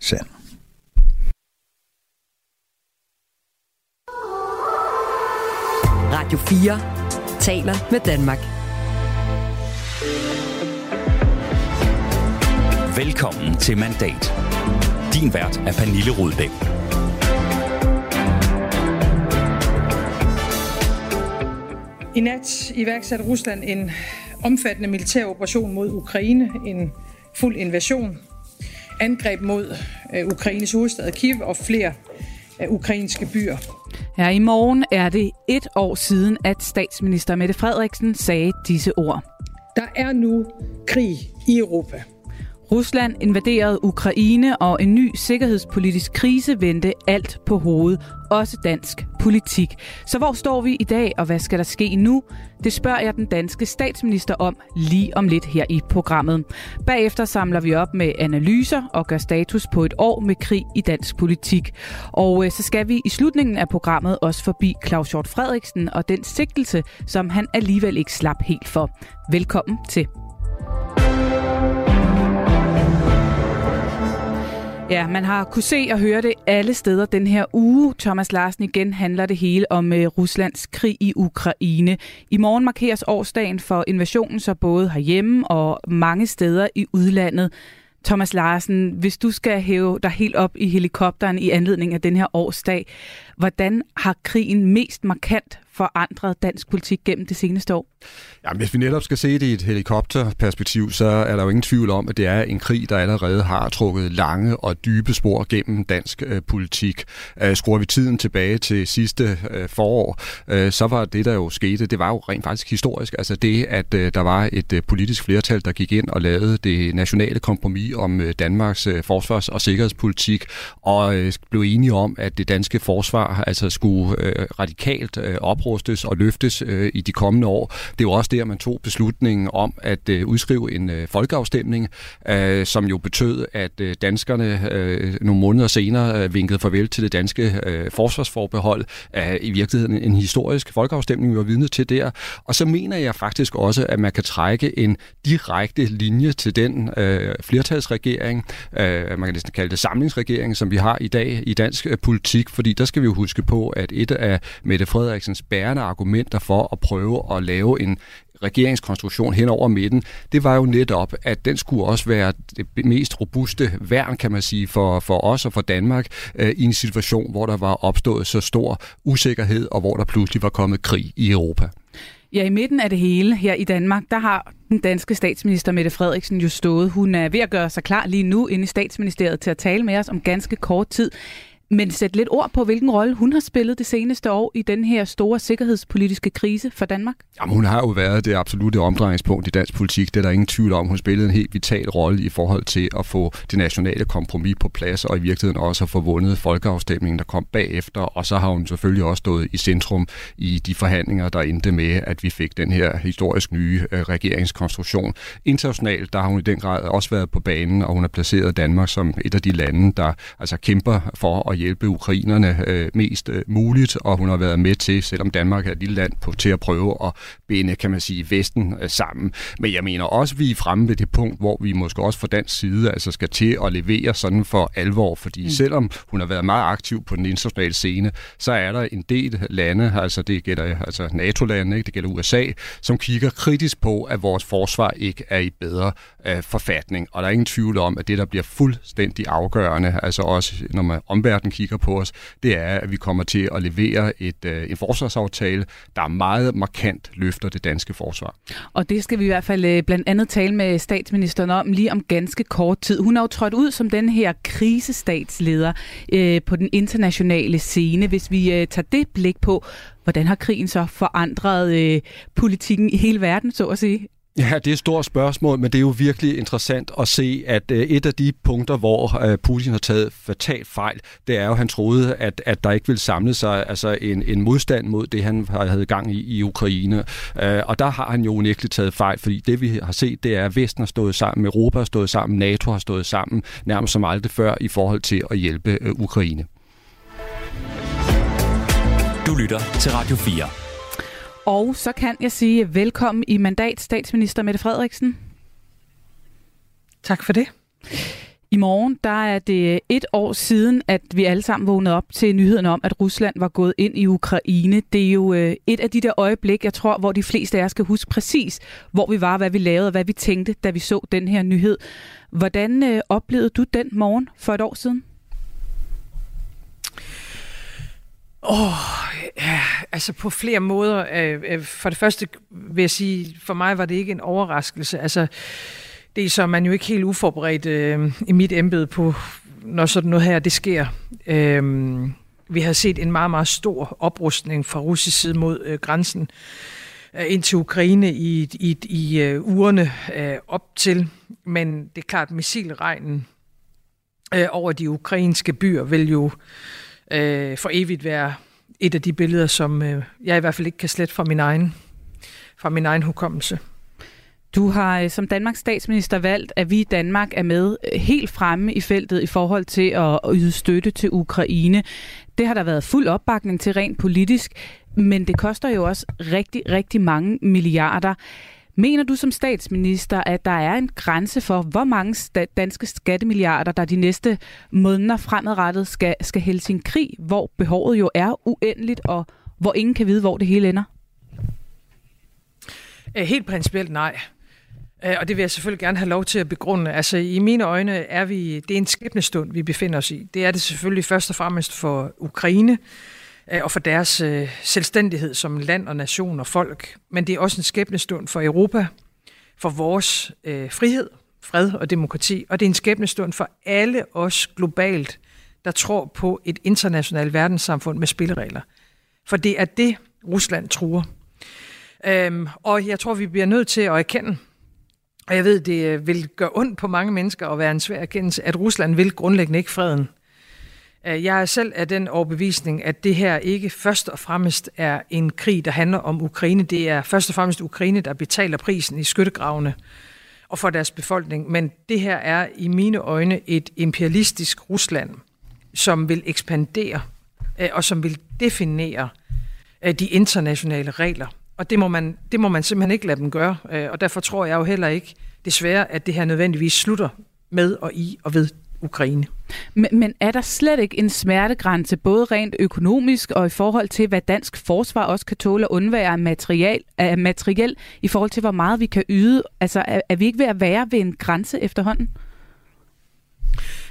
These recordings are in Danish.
sand. Radio 4 taler med Danmark. Velkommen til Mandat. Din vært er Pernille Rudbæk. I nat iværksatte Rusland en omfattende militær operation mod Ukraine, en fuld invasion, angreb mod øh, Ukraines hovedstad Kiev og flere ukrainske byer. Her i morgen er det et år siden, at statsminister Mette Frederiksen sagde disse ord. Der er nu krig i Europa. Rusland invaderede Ukraine, og en ny sikkerhedspolitisk krise vendte alt på hovedet, også dansk politik. Så hvor står vi i dag, og hvad skal der ske nu? Det spørger jeg den danske statsminister om lige om lidt her i programmet. Bagefter samler vi op med analyser og gør status på et år med krig i dansk politik. Og øh, så skal vi i slutningen af programmet også forbi Claus Hjort Frederiksen og den sigtelse, som han alligevel ikke slap helt for. Velkommen til. Ja, man har kunne se og høre det alle steder den her uge. Thomas Larsen igen handler det hele om øh, Ruslands krig i Ukraine. I morgen markeres årsdagen for invasionen, så både herhjemme og mange steder i udlandet. Thomas Larsen, hvis du skal hæve dig helt op i helikopteren i anledning af den her årsdag, hvordan har krigen mest markant forandret dansk politik gennem det seneste år? Jamen, hvis vi netop skal se det i et helikopterperspektiv, så er der jo ingen tvivl om, at det er en krig, der allerede har trukket lange og dybe spor gennem dansk øh, politik. Øh, skruer vi tiden tilbage til sidste øh, forår, øh, så var det, der jo skete, det var jo rent faktisk historisk. Altså det, at øh, der var et øh, politisk flertal, der gik ind og lavede det nationale kompromis om øh, Danmarks øh, forsvars- og sikkerhedspolitik, og øh, blev enige om, at det danske forsvar altså skulle øh, radikalt øh, oprustes og løftes øh, i de kommende år. Det var også der, man tog beslutningen om at øh, udskrive en øh, folkeafstemning, øh, som jo betød, at øh, danskerne øh, nogle måneder senere øh, vinkede farvel til det danske øh, forsvarsforbehold. Øh, I virkeligheden en historisk folkeafstemning, vi var vidne til der. Og så mener jeg faktisk også, at man kan trække en direkte linje til den øh, flertalsregering, øh, man kan næsten kalde det samlingsregering, som vi har i dag i dansk øh, politik, fordi der skal vi jo huske på, at et af Mette Frederiksens bærende argumenter for at prøve at lave en regeringskonstruktion hen over midten, det var jo netop, at den skulle også være det mest robuste værn, kan man sige, for, for os og for Danmark øh, i en situation, hvor der var opstået så stor usikkerhed, og hvor der pludselig var kommet krig i Europa. Ja, i midten af det hele her i Danmark, der har den danske statsminister Mette Frederiksen jo stået. Hun er ved at gøre sig klar lige nu inde i statsministeriet til at tale med os om ganske kort tid. Men sæt lidt ord på, hvilken rolle hun har spillet det seneste år i den her store sikkerhedspolitiske krise for Danmark. Jamen, hun har jo været det absolute omdrejningspunkt i dansk politik. Det er der ingen tvivl om. Hun spillede en helt vital rolle i forhold til at få det nationale kompromis på plads, og i virkeligheden også at få vundet folkeafstemningen, der kom bagefter. Og så har hun selvfølgelig også stået i centrum i de forhandlinger, der endte med, at vi fik den her historisk nye øh, regeringskonstruktion. Internationalt, der har hun i den grad også været på banen, og hun har placeret Danmark som et af de lande, der altså kæmper for at hjælpe ukrainerne øh, mest øh, muligt, og hun har været med til, selvom Danmark er et lille land, på, til at prøve at binde, kan man sige, Vesten øh, sammen. Men jeg mener også, at vi er fremme ved det punkt, hvor vi måske også fra dansk side altså skal til at levere sådan for alvor, fordi mm. selvom hun har været meget aktiv på den internationale scene, så er der en del lande, altså det gælder altså NATO-lande, ikke? det gælder USA, som kigger kritisk på, at vores forsvar ikke er i bedre øh, forfatning. Og der er ingen tvivl om, at det, der bliver fuldstændig afgørende, altså også når man verden kigger på os, det er, at vi kommer til at levere et, øh, en forsvarsaftale, der meget markant løfter det danske forsvar. Og det skal vi i hvert fald øh, blandt andet tale med statsministeren om lige om ganske kort tid. Hun har jo trådt ud som den her krisestatsleder øh, på den internationale scene. Hvis vi øh, tager det blik på, hvordan har krigen så forandret øh, politikken i hele verden, så at sige? Ja, det er et stort spørgsmål, men det er jo virkelig interessant at se, at øh, et af de punkter, hvor øh, Putin har taget fatalt fejl, det er jo, at han troede, at, at der ikke ville samle sig altså en, en modstand mod det, han havde gang i i Ukraine. Øh, og der har han jo unægteligt taget fejl, fordi det vi har set, det er, at Vesten har stået sammen, Europa har stået sammen, NATO har stået sammen, nærmest som aldrig før i forhold til at hjælpe Ukraine. Du lytter til Radio 4. Og så kan jeg sige velkommen i mandat, statsminister Mette Frederiksen. Tak for det. I morgen der er det et år siden, at vi alle sammen vågnede op til nyheden om, at Rusland var gået ind i Ukraine. Det er jo øh, et af de der øjeblik, jeg tror, hvor de fleste af os skal huske præcis, hvor vi var, hvad vi lavede og hvad vi tænkte, da vi så den her nyhed. Hvordan øh, oplevede du den morgen for et år siden? Åh, oh, ja, altså på flere måder. Øh, øh, for det første vil jeg sige, for mig var det ikke en overraskelse. Altså, det er så man jo ikke helt uforberedt øh, i mit embede på, når sådan noget her det sker. Øh, vi har set en meget, meget stor oprustning fra russisk side mod øh, grænsen øh, ind til Ukraine i, i, i øh, ugerne øh, op til. Men det er klart, at missilregnen øh, over de ukrainske byer vil jo øh, Øh, for evigt være et af de billeder, som øh, jeg i hvert fald ikke kan slette fra min egen, fra min egen hukommelse. Du har øh, som Danmarks statsminister valgt, at vi i Danmark er med øh, helt fremme i feltet i forhold til at yde støtte til Ukraine. Det har der været fuld opbakning til rent politisk, men det koster jo også rigtig, rigtig mange milliarder. Mener du som statsminister, at der er en grænse for, hvor mange danske skattemilliarder, der de næste måneder fremadrettet skal, skal hælde sin krig, hvor behovet jo er uendeligt, og hvor ingen kan vide, hvor det hele ender? Eh, helt principielt nej. Eh, og det vil jeg selvfølgelig gerne have lov til at begrunde. Altså i mine øjne er vi, det er en skæbnestund, vi befinder os i. Det er det selvfølgelig først og fremmest for Ukraine Øh, og for deres øh, selvstændighed som land og nation og folk. Men det er også en skæbnestund for Europa, for vores øh, frihed, fred og demokrati. Og det er en skæbnestund for alle os globalt, der tror på et internationalt verdenssamfund med spilleregler. For det er det, Rusland truer. Øhm, og jeg tror, vi bliver nødt til at erkende, og jeg ved, det øh, vil gøre ondt på mange mennesker at være en svær erkendelse, at Rusland vil grundlæggende ikke freden. Øh, jeg er selv af den overbevisning, at det her ikke først og fremmest er en krig, der handler om Ukraine. Det er først og fremmest Ukraine, der betaler prisen i skyttegravene og for deres befolkning. Men det her er i mine øjne et imperialistisk Rusland, som vil ekspandere øh, og som vil definere øh, de internationale regler og det må, man, det må man simpelthen ikke lade dem gøre. Og derfor tror jeg jo heller ikke, desværre, at det her nødvendigvis slutter med og i og ved Ukraine. Men, men er der slet ikke en smertegrænse, både rent økonomisk og i forhold til, hvad dansk forsvar også kan tåle at undvære af materiel, af materiel i forhold til, hvor meget vi kan yde? Altså, er, er vi ikke ved at være ved en grænse efterhånden?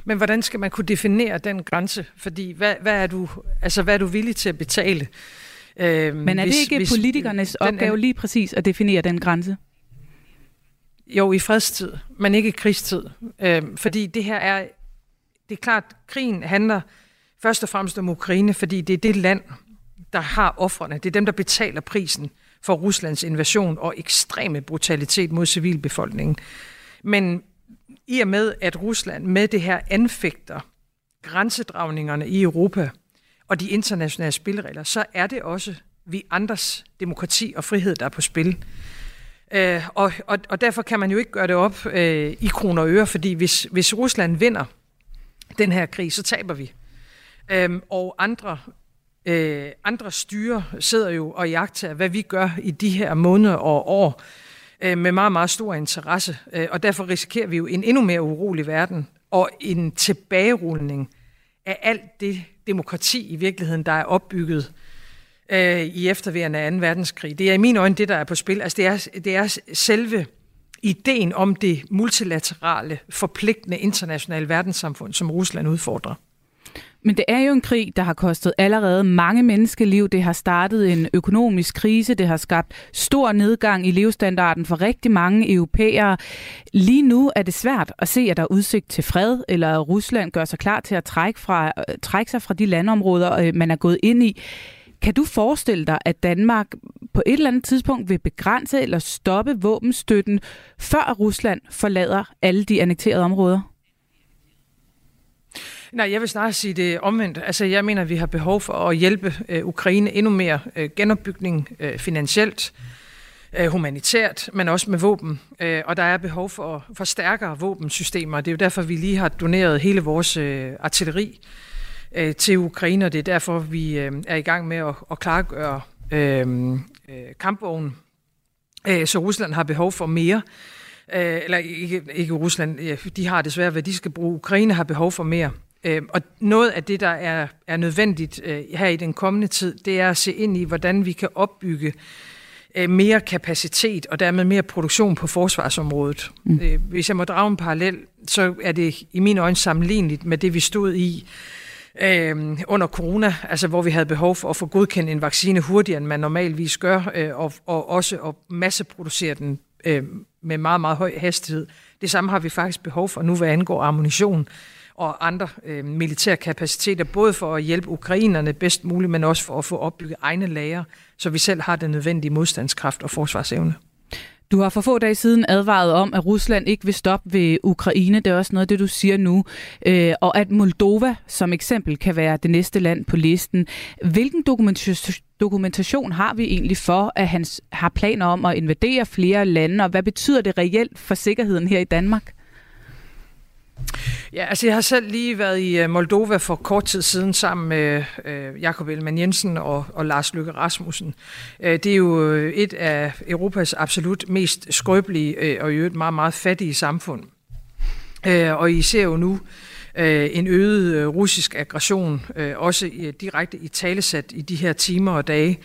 Men hvordan skal man kunne definere den grænse? Fordi hvad, hvad, er, du, altså, hvad er du villig til at betale? Øh, Men er hvis, det ikke hvis, politikernes opgave er, lige præcis at definere den grænse? Jo, i fredstid, men ikke i krigstid. Øh, fordi det her er, det er klart, krigen handler først og fremmest om Ukraine, fordi det er det land, der har offrene. Det er dem, der betaler prisen for Ruslands invasion og ekstreme brutalitet mod civilbefolkningen. Men i og med, at Rusland med det her anfægter grænsedragningerne i Europa, og de internationale spilleregler, så er det også vi andres demokrati og frihed, der er på spil. Øh, og, og, og derfor kan man jo ikke gøre det op øh, i kroner og øre, fordi hvis, hvis Rusland vinder den her krig, så taber vi. Øhm, og andre, øh, andre styre sidder jo og jagter, hvad vi gør i de her måneder og år, øh, med meget, meget stor interesse. Øh, og derfor risikerer vi jo en endnu mere urolig verden, og en tilbagerulning af alt det demokrati i virkeligheden, der er opbygget øh, i efterværende af 2. verdenskrig. Det er i mine øjne det, der er på spil. Altså det er, det er selve ideen om det multilaterale, forpligtende internationale verdenssamfund, som Rusland udfordrer. Men det er jo en krig, der har kostet allerede mange menneskeliv. Det har startet en økonomisk krise. Det har skabt stor nedgang i levestandarden for rigtig mange europæere. Lige nu er det svært at se, at der er udsigt til fred, eller at Rusland gør sig klar til at trække, fra, trække sig fra de landområder, øh, man er gået ind i. Kan du forestille dig, at Danmark på et eller andet tidspunkt vil begrænse eller stoppe våbenstøtten, før Rusland forlader alle de annekterede områder? Nej, jeg vil snarere sige det omvendt. Altså, jeg mener, at vi har behov for at hjælpe øh, Ukraine endnu mere øh, genopbygning øh, finansielt, øh, humanitært, men også med våben. Øh, og der er behov for, for stærkere våbensystemer. Det er jo derfor, vi lige har doneret hele vores øh, artilleri øh, til Ukraine, og det er derfor, vi øh, er i gang med at, at klargøre øh, øh, kampvognen. Øh, så Rusland har behov for mere. Øh, eller ikke, ikke Rusland, de har desværre, hvad de skal bruge. Ukraine har behov for mere. Øh, og noget af det, der er, er nødvendigt øh, her i den kommende tid, det er at se ind i, hvordan vi kan opbygge øh, mere kapacitet og dermed mere produktion på forsvarsområdet. Mm. Øh, hvis jeg må drage en parallel, så er det i mine øjne sammenligneligt med det, vi stod i øh, under corona, altså hvor vi havde behov for at få godkendt en vaccine hurtigere, end man normalvis gør, øh, og, og også at masseproducere den øh, med meget, meget høj hastighed. Det samme har vi faktisk behov for nu, hvad angår ammunition og andre øh, militære kapaciteter, både for at hjælpe ukrainerne bedst muligt, men også for at få opbygget egne lager, så vi selv har den nødvendige modstandskraft og forsvarsevne. Du har for få dage siden advaret om, at Rusland ikke vil stoppe ved Ukraine. Det er også noget af det, du siger nu. Øh, og at Moldova som eksempel kan være det næste land på listen. Hvilken dokumentation har vi egentlig for, at han har planer om at invadere flere lande, og hvad betyder det reelt for sikkerheden her i Danmark? Ja, altså jeg har selv lige været i øh, Moldova for kort tid siden sammen med øh, Jakob Ellemann Jensen og, og Lars Løkke Rasmussen. Øh, det er jo øh, et af Europas absolut mest skrøbelige øh, og i øvrigt meget, meget fattige samfund. Øh, og I ser jo nu øh, en øget øh, russisk aggression, øh, også øh, direkte i talesat i de her timer og dage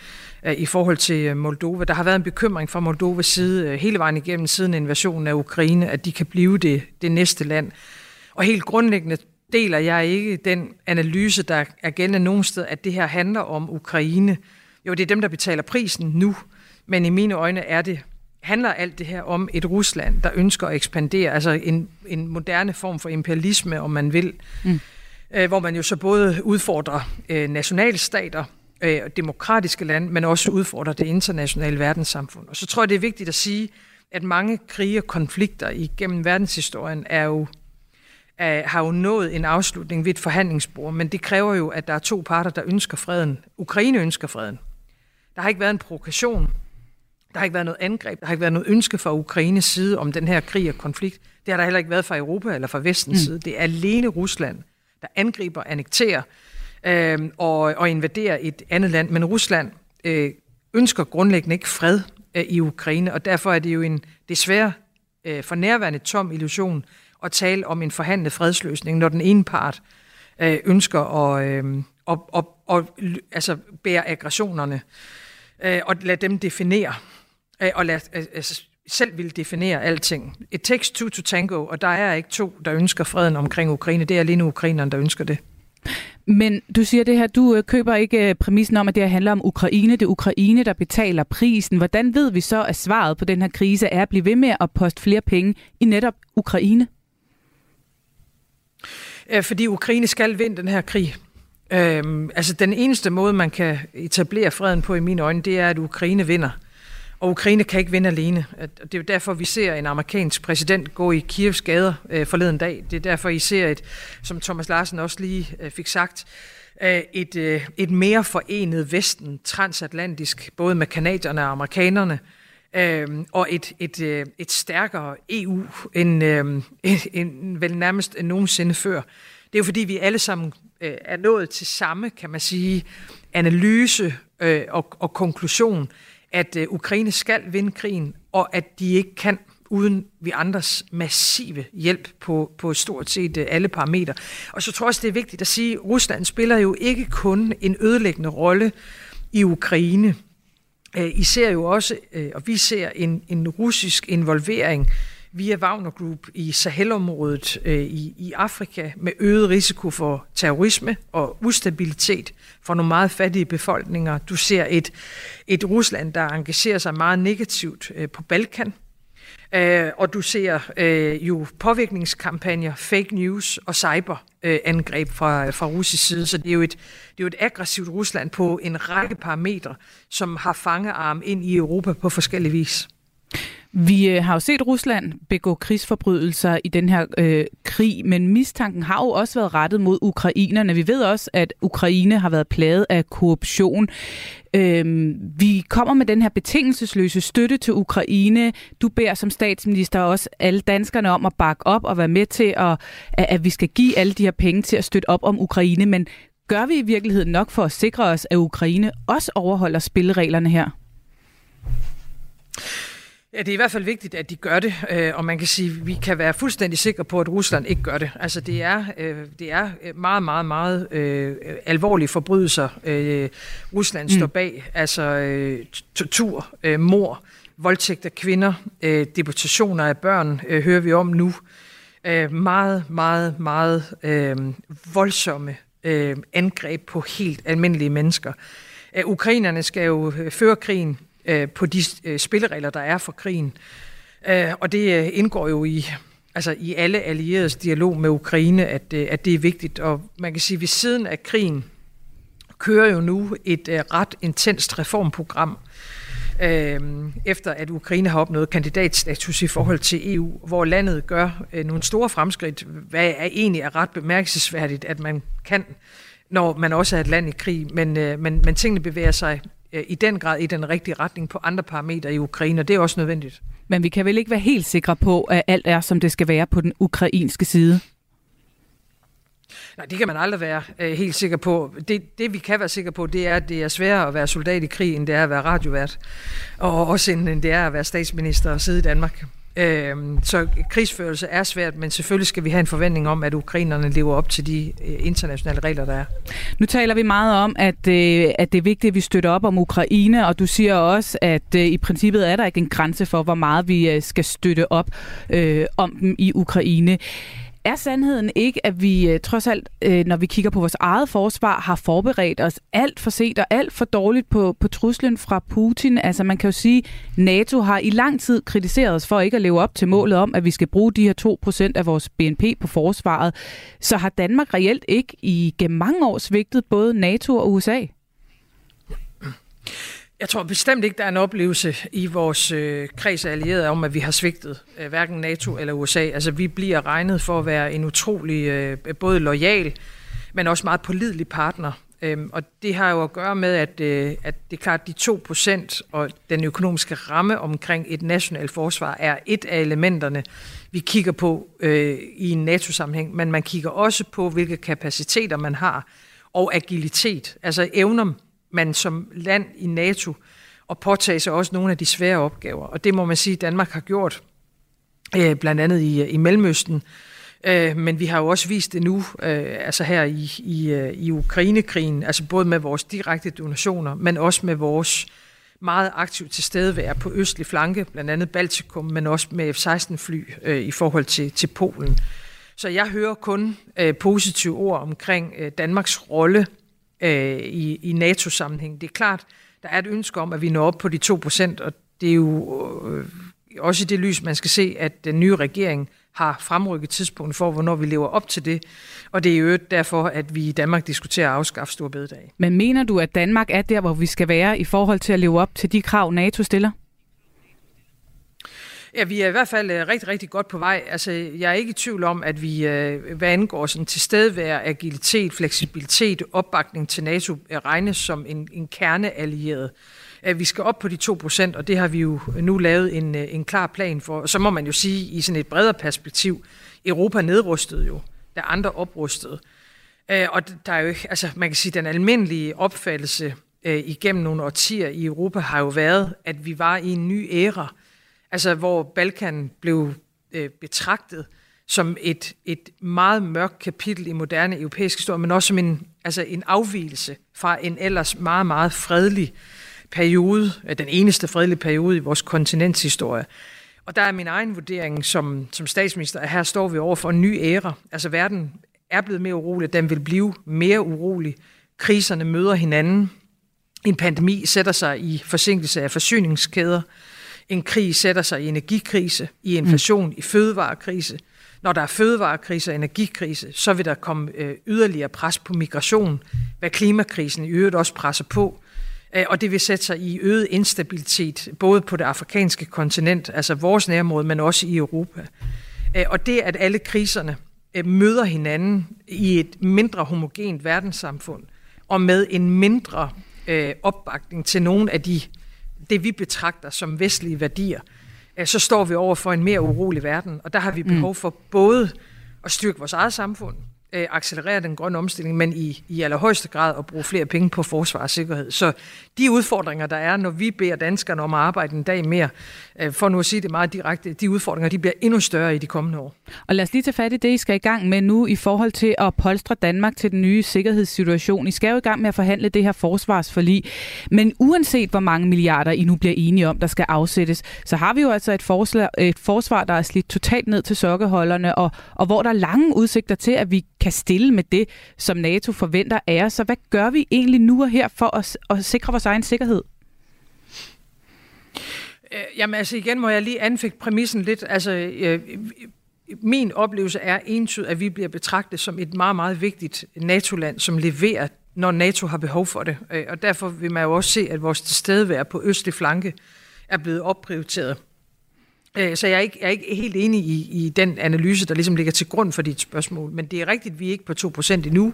øh, i forhold til øh, Moldova. Der har været en bekymring fra Moldovas side øh, hele vejen igennem siden invasionen af Ukraine, at de kan blive det, det næste land. Og helt grundlæggende deler jeg ikke den analyse, der er gældende nogen sted, at det her handler om Ukraine. Jo, det er dem, der betaler prisen nu, men i mine øjne er det handler alt det her om et Rusland, der ønsker at ekspandere, altså en, en moderne form for imperialisme, om man vil, mm. øh, hvor man jo så både udfordrer øh, nationalstater, øh, demokratiske lande, men også udfordrer det internationale verdenssamfund. Og så tror jeg, det er vigtigt at sige, at mange krige og konflikter igennem verdenshistorien er jo er, har jo nået en afslutning ved et forhandlingsbord, men det kræver jo, at der er to parter, der ønsker freden. Ukraine ønsker freden. Der har ikke været en provokation. Der har ikke været noget angreb. Der har ikke været noget ønske fra Ukraines side om den her krig og konflikt. Det har der heller ikke været fra Europa eller fra vestens mm. side. Det er alene Rusland, der angriber, annekterer øh, og, og invaderer et andet land. Men Rusland øh, ønsker grundlæggende ikke fred øh, i Ukraine, og derfor er det jo en desværre øh, for nærværende tom illusion at tale om en forhandlet fredsløsning, når den ene part øh, ønsker at, øh, at, at, at, altså bære aggressionerne øh, og lade dem definere, øh, og lade, øh, altså, selv vil definere alting. It takes two to tango, og der er ikke to, der ønsker freden omkring Ukraine. Det er alene ukrainerne, der ønsker det. Men du siger det her, du øh, køber ikke øh, præmissen om, at det her handler om Ukraine. Det er Ukraine, der betaler prisen. Hvordan ved vi så, at svaret på den her krise er at blive ved med at poste flere penge i netop Ukraine? Øh, fordi Ukraine skal vinde den her krig. Øhm, altså den eneste måde, man kan etablere freden på i mine øjne, det er, at Ukraine vinder. Og Ukraine kan ikke vinde alene. Det er jo derfor, vi ser en amerikansk præsident gå i Kievs gader øh, forleden dag. Det er derfor, I ser et, som Thomas Larsen også lige øh, fik sagt, øh, et, øh, et mere forenet Vesten, transatlantisk, både med kanadierne og amerikanerne, øh, Øhm, og et, et, øh, et stærkere EU end, øh, end vel nærmest end nogensinde før. Det er jo fordi, vi alle sammen øh, er nået til samme, kan man sige, analyse øh, og, og konklusion, at øh, Ukraine skal vinde krigen, og at de ikke kan uden vi andres massive hjælp på, på stort set øh, alle parametre. Og så tror jeg også, det er vigtigt at sige, at Rusland spiller jo ikke kun en ødelæggende rolle i Ukraine, Øh, I ser jo også, øh, og vi ser en, en russisk involvering via Wagner Group i Sahelområdet øh, i, i Afrika med øget risiko for terrorisme og ustabilitet for nogle meget fattige befolkninger. Du ser et, et Rusland, der engagerer sig meget negativt øh, på Balkan, Øh, og du ser øh, jo påvirkningskampagner, fake news og cyberangreb fra, fra russisk side. Så det er, jo et, det er jo et aggressivt Rusland på en række parametre, som har fangearm ind i Europa på forskellige vis. Vi øh, har jo set Rusland begå krigsforbrydelser i den her øh, krig, men mistanken har jo også været rettet mod ukrainerne. Vi ved også, at Ukraine har været plaget af korruption. Øh, vi kommer med den her betingelsesløse støtte til Ukraine. Du beder som statsminister også alle danskerne om at bakke op og være med til, at, at vi skal give alle de her penge til at støtte op om Ukraine. Men gør vi i virkeligheden nok for at sikre os, at Ukraine også overholder spillereglerne her? Ja, det er i hvert fald vigtigt, at de gør det, øh, og man kan sige, at vi kan være fuldstændig sikre på, at Rusland ikke gør det. Altså det er, øh, det er meget, meget, meget øh, alvorlige forbrydelser, Rusland mm. står bag. Altså tortur, mor, voldtægt af kvinder, deportationer af børn, hører vi om nu. Meget, meget, meget voldsomme angreb på helt almindelige mennesker. Ukrainerne skal jo føre krigen øh, på de øh, spilleregler, der er for krigen. Øh, og det øh, indgår jo i, altså i alle allieredes dialog med Ukraine, at, øh, at det er vigtigt. Og man kan sige, at ved siden af krigen kører jo nu et øh, ret intenst reformprogram, øh, efter at Ukraine har opnået kandidatstatus i forhold til EU, hvor landet gør øh, nogle store fremskridt, hvad er egentlig er ret bemærkelsesværdigt, at man kan, når man også er et land i krig, men, øh, men, men tingene bevæger sig i den grad i den rigtige retning på andre parametre i Ukraine, og det er også nødvendigt. Men vi kan vel ikke være helt sikre på, at alt er, som det skal være på den ukrainske side? Nej, det kan man aldrig være øh, helt sikker på. Det, det, vi kan være sikre på, det er, at det er sværere at være soldat i krig, end det er at være radiovært. Og også end det er at være statsminister og sidde i Danmark. Øh, så krigsførelse er svært, men selvfølgelig skal vi have en forventning om, at ukrainerne lever op til de øh, internationale regler, der er. Nu taler vi meget om, at, øh, at det er vigtigt, at vi støtter op om Ukraine, og du siger også, at øh, i princippet er der ikke en grænse for, hvor meget vi øh, skal støtte op øh, om dem i Ukraine. Er sandheden ikke, at vi øh, trods alt, øh, når vi kigger på vores eget forsvar, har forberedt os alt for set og alt for dårligt på, på truslen fra Putin? Altså man kan jo sige, NATO har i lang tid kritiseret os for ikke at leve op til målet om, at vi skal bruge de her 2% af vores BNP på forsvaret. Så har Danmark reelt ikke i gennem mange år svigtet både NATO og USA? Jeg tror bestemt ikke, der er en oplevelse i vores øh, kreds af allierede om, at vi har svigtet øh, hverken NATO eller USA. Altså, vi bliver regnet for at være en utrolig øh, både lojal, men også meget pålidelig partner. Øhm, og det har jo at gøre med, at, øh, at det er klart, at de 2 procent og den økonomiske ramme omkring et nationalt forsvar er et af elementerne, vi kigger på øh, i en NATO-sammenhæng. Men man kigger også på, hvilke kapaciteter man har og agilitet, altså evner man som land i NATO og påtage sig også nogle af de svære opgaver. Og det må man sige, at Danmark har gjort, øh, blandt andet i, i Mellemøsten. Øh, men vi har jo også vist det nu, øh, altså her i, i, øh, i Ukrainekrigen, altså både med vores direkte donationer, men også med vores meget aktivt tilstedevær på østlig flanke, blandt andet Baltikum, men også med F-16-fly øh, i forhold til, til Polen. Så jeg hører kun øh, positive ord omkring øh, Danmarks rolle øh, i, i NATO-sammenhæng. Det er klart, der er et ønske om, at vi når op på de 2 procent, og det er jo øh, også i det lys, man skal se, at den nye regering har fremrykket tidspunktet for, hvornår vi lever op til det. Og det er jo derfor, at vi i Danmark diskuterer at afskaffe store bededag. Men mener du, at Danmark er der, hvor vi skal være i forhold til at leve op til de krav, NATO stiller? Ja, vi er i hvert fald øh, rigtig, rigtig godt på vej. Altså, jeg er ikke i tvivl om, at vi, øh, hvad angår sådan tilstedevær, agilitet, fleksibilitet, opbakning til NATO, øh, regnes som en, en kerneallieret. at vi skal op på de 2%, og det har vi jo nu lavet en, en klar plan for. Så må man jo sige, i sådan et bredere perspektiv, Europa nedrustede jo, da andre oprustede. Og der er jo altså man kan sige, den almindelige opfattelse igennem nogle årtier i Europa har jo været, at vi var i en ny æra, altså hvor Balkan blev øh, betragtet som et, et meget mørkt kapitel i moderne europæisk historie, men også som en, altså en afvielse fra en ellers meget, meget fredelig periode, øh, den eneste fredelige periode i vores kontinentshistorie. Og der er min egen vurdering som, som statsminister, at her står vi over for en ny æra. Altså verden er blevet mere urolig, den vil blive mere urolig. Kriserne møder hinanden. En pandemi sætter sig i forsinkelse af forsyningskæder. En krig sætter sig i energikrise, i inflation, mm. i fødevarekrise. Når der er fødevarekrise og energikrise, så vil der komme øh, yderligere pres på migration, hvad klimakrisen i øvrigt også presser på. Øh, og det vil sætte sig i øget instabilitet, både på det afrikanske kontinent, altså vores nærområde, men også i Europa. Øh, og det, at alle kriserne øh, møder hinanden i et mindre homogent verdenssamfund, og med en mindre øh, opbakning til nogle af de det, vi betragter som vestlige værdier, øh, så står vi over for en mere urolig verden. Og der har vi behov mm. for både at styrke vores eget samfund, øh, accelerere den grønne omstilling, men i, i allerhøjeste grad at bruge flere penge på forsvar og sikkerhed. Så de udfordringer, der er, når vi beder danskerne om at arbejde en dag mere, Øh, for nu at sige det meget direkte, de udfordringer, de bliver endnu større i de kommende år. Og lad os lige tage fat i det, I skal i gang med nu i forhold til at polstre Danmark til den nye sikkerhedssituation. I skal jo i gang med at forhandle det her forsvarsforlig. Men uanset hvor mange milliarder I nu bliver enige om, der skal afsættes, så har vi jo altså et, forslag, et forsvar, der er slidt totalt ned til sokkeholderne, og, og hvor der er lange udsigter til, at vi kan stille med det, som NATO forventer af os. Så hvad gør vi egentlig nu og her for at, at sikre vores egen sikkerhed? Øh, jamen altså igen må jeg lige anfægte præmissen lidt. Altså, øh, min oplevelse er entydigt, at vi bliver betragtet som et meget, meget vigtigt NATO-land, som leverer, når NATO har behov for det. Øh, og derfor vil man jo også se, at vores tilstedeværelse på østlig flanke er blevet opprioriteret. Øh, så jeg er, ikke, jeg er ikke helt enig i, i den analyse, der ligesom ligger til grund for dit spørgsmål. Men det er rigtigt, at vi er ikke på 2% endnu.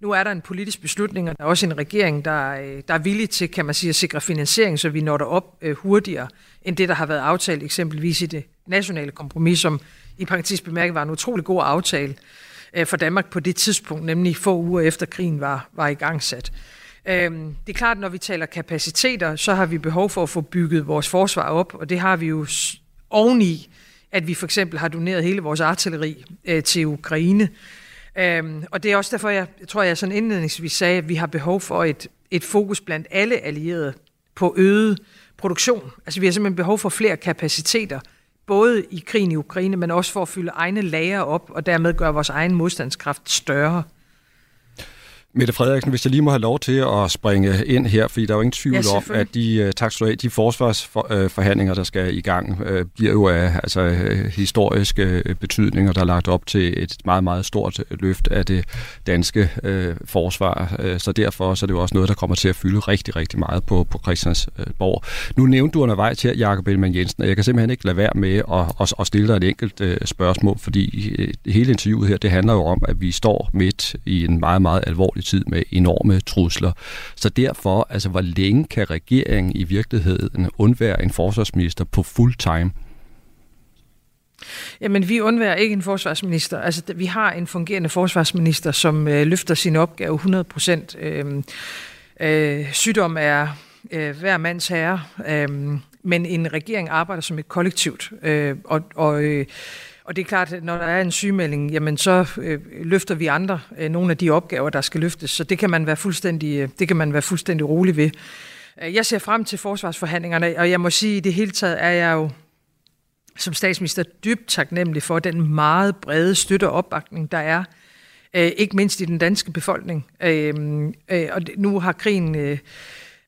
Nu er der en politisk beslutning, og der er også en regering, der, øh, der er villig til, kan man sige, at sikre finansiering, så vi når derop op øh, hurtigere, end det, der har været aftalt eksempelvis i det nationale kompromis, som i praktisk bemærket var en utrolig god aftale øh, for Danmark på det tidspunkt, nemlig få uger efter krigen var, var i gang sat. Øhm, det er klart, at når vi taler kapaciteter, så har vi behov for at få bygget vores forsvar op, og det har vi jo oveni, at vi for eksempel har doneret hele vores artilleri øh, til Ukraine. Øhm, og det er også derfor, jeg, jeg tror, jeg sådan indledningsvis sagde, at vi har behov for et, et fokus blandt alle allierede på øget produktion. Altså vi har simpelthen behov for flere kapaciteter, både i krigen i Ukraine, men også for at fylde egne lager op, og dermed gøre vores egen modstandskraft større. Mette Frederiksen, hvis jeg lige må have lov til at springe ind her, fordi der er jo ingen tvivl ja, om, at de, øh, tak skal du have, de forsvarsforhandlinger, der skal i gang, øh, bliver jo af altså, øh, historiske betydninger, der er lagt op til et meget, meget stort løft af det danske øh, forsvar. Så derfor så er det jo også noget, der kommer til at fylde rigtig, rigtig meget på, på Christiansborg. Nu nævnte du undervejs her, Jakob Ellemann Jensen, og jeg kan simpelthen ikke lade være med at, at, at stille dig et enkelt øh, spørgsmål, fordi hele interviewet her, det handler jo om, at vi står midt i en meget, meget alvorlig tid med enorme trusler. Så derfor, altså hvor længe kan regeringen i virkeligheden undvære en forsvarsminister på fuld time? Jamen, vi undværer ikke en forsvarsminister. Altså, vi har en fungerende forsvarsminister, som øh, løfter sin opgave 100 procent. Øh, øh, sygdom er øh, hver mands herre, øh, men en regering arbejder som et kollektivt. Øh, og og øh, og det er klart, at når der er en sygemelding, jamen så øh, løfter vi andre øh, nogle af de opgaver, der skal løftes. Så det kan man være fuldstændig, øh, det kan man være fuldstændig rolig ved. Øh, jeg ser frem til forsvarsforhandlingerne, og jeg må sige, at i det hele taget er jeg jo som statsminister dybt taknemmelig for den meget brede støtte og opbakning, der er, øh, ikke mindst i den danske befolkning. Øh, øh, og nu har krigen... Øh,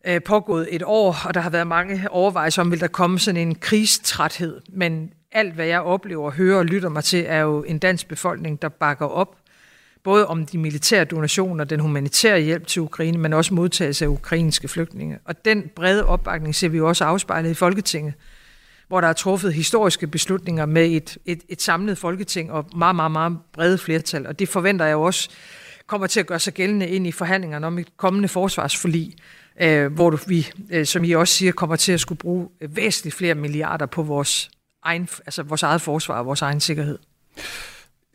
øh pågået et år, og der har været mange overvejelser om, vil der komme sådan en krigstræthed. Men alt, hvad jeg oplever, hører og lytter mig til, er jo en dansk befolkning, der bakker op både om de militære donationer, den humanitære hjælp til Ukraine, men også modtagelse af ukrainske flygtninge. Og den brede opbakning ser vi jo også afspejlet i Folketinget, hvor der er truffet historiske beslutninger med et, et, et samlet Folketing og meget, meget, meget brede flertal. Og det forventer jeg jo også kommer til at gøre sig gældende ind i forhandlingerne om et kommende forsvarsforlig, øh, hvor vi, øh, som I også siger, kommer til at skulle bruge øh, væsentligt flere milliarder på vores egen, altså vores eget forsvar og vores egen sikkerhed.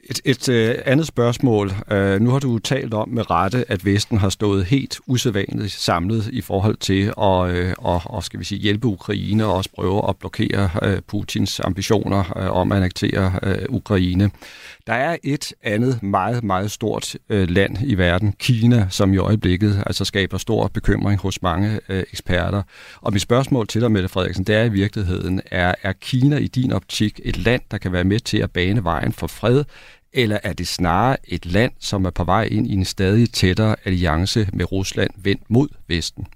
Et, et øh, andet spørgsmål. Øh, nu har du talt om med rette, at Vesten har stået helt usædvanligt samlet i forhold til at øh, og, og skal vi sige, hjælpe Ukraine og også prøve at blokere øh, Putins ambitioner øh, om at annektere øh, Ukraine. Der er et andet meget, meget stort øh, land i verden, Kina, som i øjeblikket altså skaber stor bekymring hos mange øh, eksperter. Og mit spørgsmål til dig, Mette Frederiksen, det er i virkeligheden, er, er Kina i din optik et land, der kan være med til at bane vejen for fred, eller er det snarere et land, som er på vej ind i en stadig tættere alliance med Rusland vendt mod Vesten?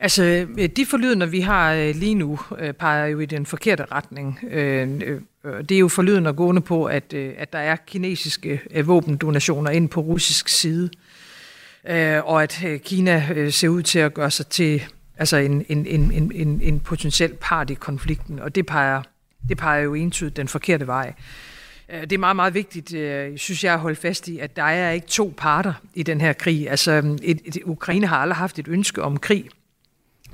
Altså, øh, de forlydende, vi har øh, lige nu, øh, peger jo i den forkerte retning. Det er jo forlydende gående på, at, at der er kinesiske våbendonationer ind på russisk side, og at Kina ser ud til at gøre sig til altså en, en, en, en, en potentiel part i konflikten, og det peger, det peger jo entydigt den forkerte vej. Øh, Øh, det er meget, meget vigtigt, øh, synes jeg, at holde fast i, at der er ikke to parter i den her krig. Altså, mm, et, et, Ukraine har aldrig haft et ønske om krig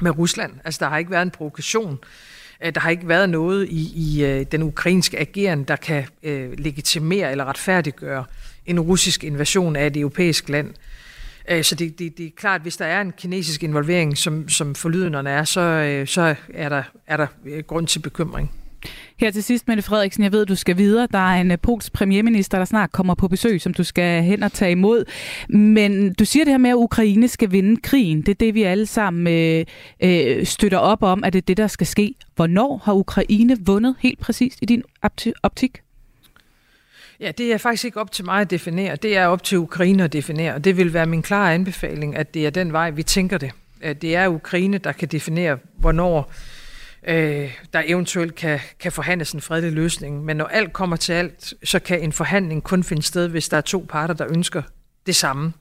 med Rusland. Altså, der har ikke været en provokation øh, Der har ikke været noget i, i den ukrainske ageren, der kan øh, legitimere eller retfærdiggøre en russisk invasion af et europæisk land. Så det, det, det er klart, at hvis der er en kinesisk involvering, som, som forlydenderne er, så, så er, der, er der grund til bekymring. Her til sidst, Mette Frederiksen, jeg ved, du skal videre. Der er en øh, polsk premierminister, der snart kommer på besøg, som du skal hen og tage imod. Men du siger det her med, at Ukraine skal vinde krigen. Det er det, vi alle sammen øh, øh, støtter op om, at det er det, der skal ske. Hvornår har Ukraine vundet helt præcist i din optik? Ja, det er faktisk ikke op til mig at definere. Det er op til Ukraine at definere, og det vil være min klare anbefaling, at det er den vej, vi tænker det. At det er Ukraine, der kan definere, hvornår øh, Øh, der eventuelt kan, kan forhandles en fredelig løsning. Men når alt kommer til alt, så kan en forhandling kun finde sted, hvis der er to parter, der ønsker det samme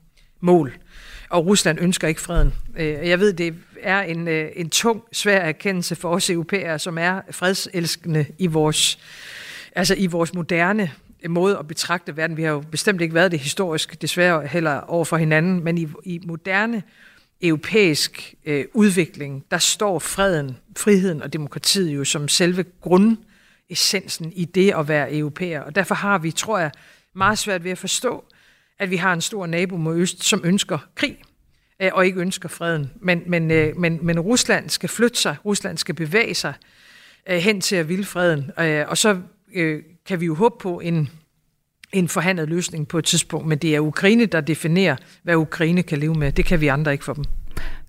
mål. Og Rusland ønsker ikke freden. Øh, jeg ved, det er en, øh, en tung, svær erkendelse for os europæere, som er fredselskende i vores, altså i vores moderne måde at betragte verden. Vi har jo bestemt ikke været det historisk, desværre heller over for hinanden, men i, i moderne europæisk øh, udvikling, der står freden, friheden og demokratiet jo som selve grundessensen i det at være europæer. Og derfor har vi, tror jeg, meget svært ved at forstå, at vi har en stor nabo mod øst, som ønsker krig øh, og ikke ønsker freden. Men, men, øh, men, men Rusland skal flytte sig, Rusland skal bevæge sig øh, hen til at ville freden. Øh, og så øh, kan vi jo håbe på en, en forhandlet løsning på et tidspunkt, men det er Ukraine, der definerer, hvad Ukraine kan leve med. Det kan vi andre ikke for dem.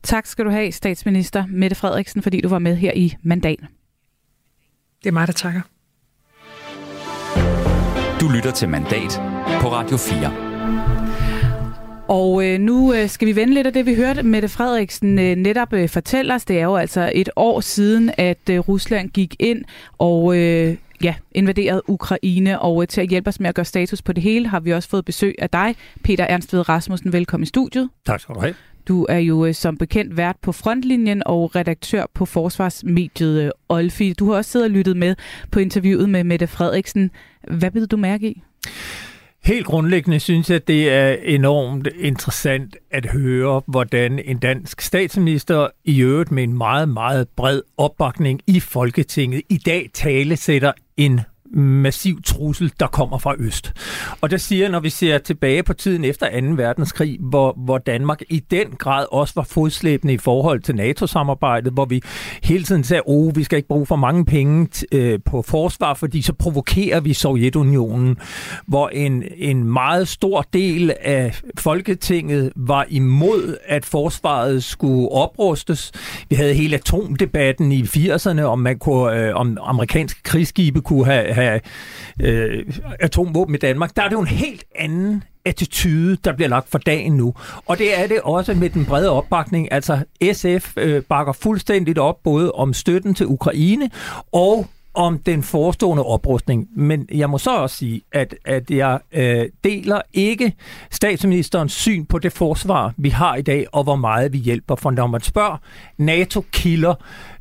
Tak skal du have, statsminister Mette Frederiksen, fordi du var med her i Mandat. Det er mig, der takker. Du lytter til Mandat på Radio 4. Og øh, nu øh, skal vi vende lidt af det, vi hørte Mette Frederiksen øh, netop øh, fortælle os. Det er jo altså et år siden, at øh, Rusland gik ind og øh, ja, invaderet Ukraine, og øh, til at hjælpe os med at gøre status på det hele, har vi også fået besøg af dig, Peter Ernstved Rasmussen. Velkommen i studiet. Tak skal du have. Du er jo øh, som bekendt vært på Frontlinjen og redaktør på forsvarsmediet øh, Olfi. Du har også siddet og lyttet med på interviewet med Mette Frederiksen. Hvad vil du mærke i? Helt grundlæggende synes jeg, at det er enormt interessant at høre, hvordan en dansk statsminister i øvrigt med en meget, meget bred opbakning i Folketinget i dag talesætter en massiv trussel, der kommer fra øst. Og der siger, når vi ser tilbage på tiden efter 2. verdenskrig, hvor, hvor Danmark i den grad også var fodslæbende i forhold til NATO-samarbejdet, hvor vi hele tiden sagde, oh, vi skal ikke bruge for mange penge øh, på forsvar, fordi så provokerer vi Sovjetunionen, hvor en, en meget stor del af Folketinget var imod, at forsvaret skulle oprustes. Vi havde hele atomdebatten i 80'erne, om man kunne, øh, om amerikanske krigsskibe kunne have, have øh, atomvåben i Danmark, der er det jo en helt anden attitude, der bliver lagt for dagen nu. Og det er det også med den brede opbakning. Altså SF øh, bakker fuldstændigt op både om støtten til Ukraine og om den forestående oprustning. Men jeg må så også sige, at, at jeg øh, deler ikke statsministerens syn på det forsvar, vi har i dag, og hvor meget vi hjælper. For når man spørger NATO-kilder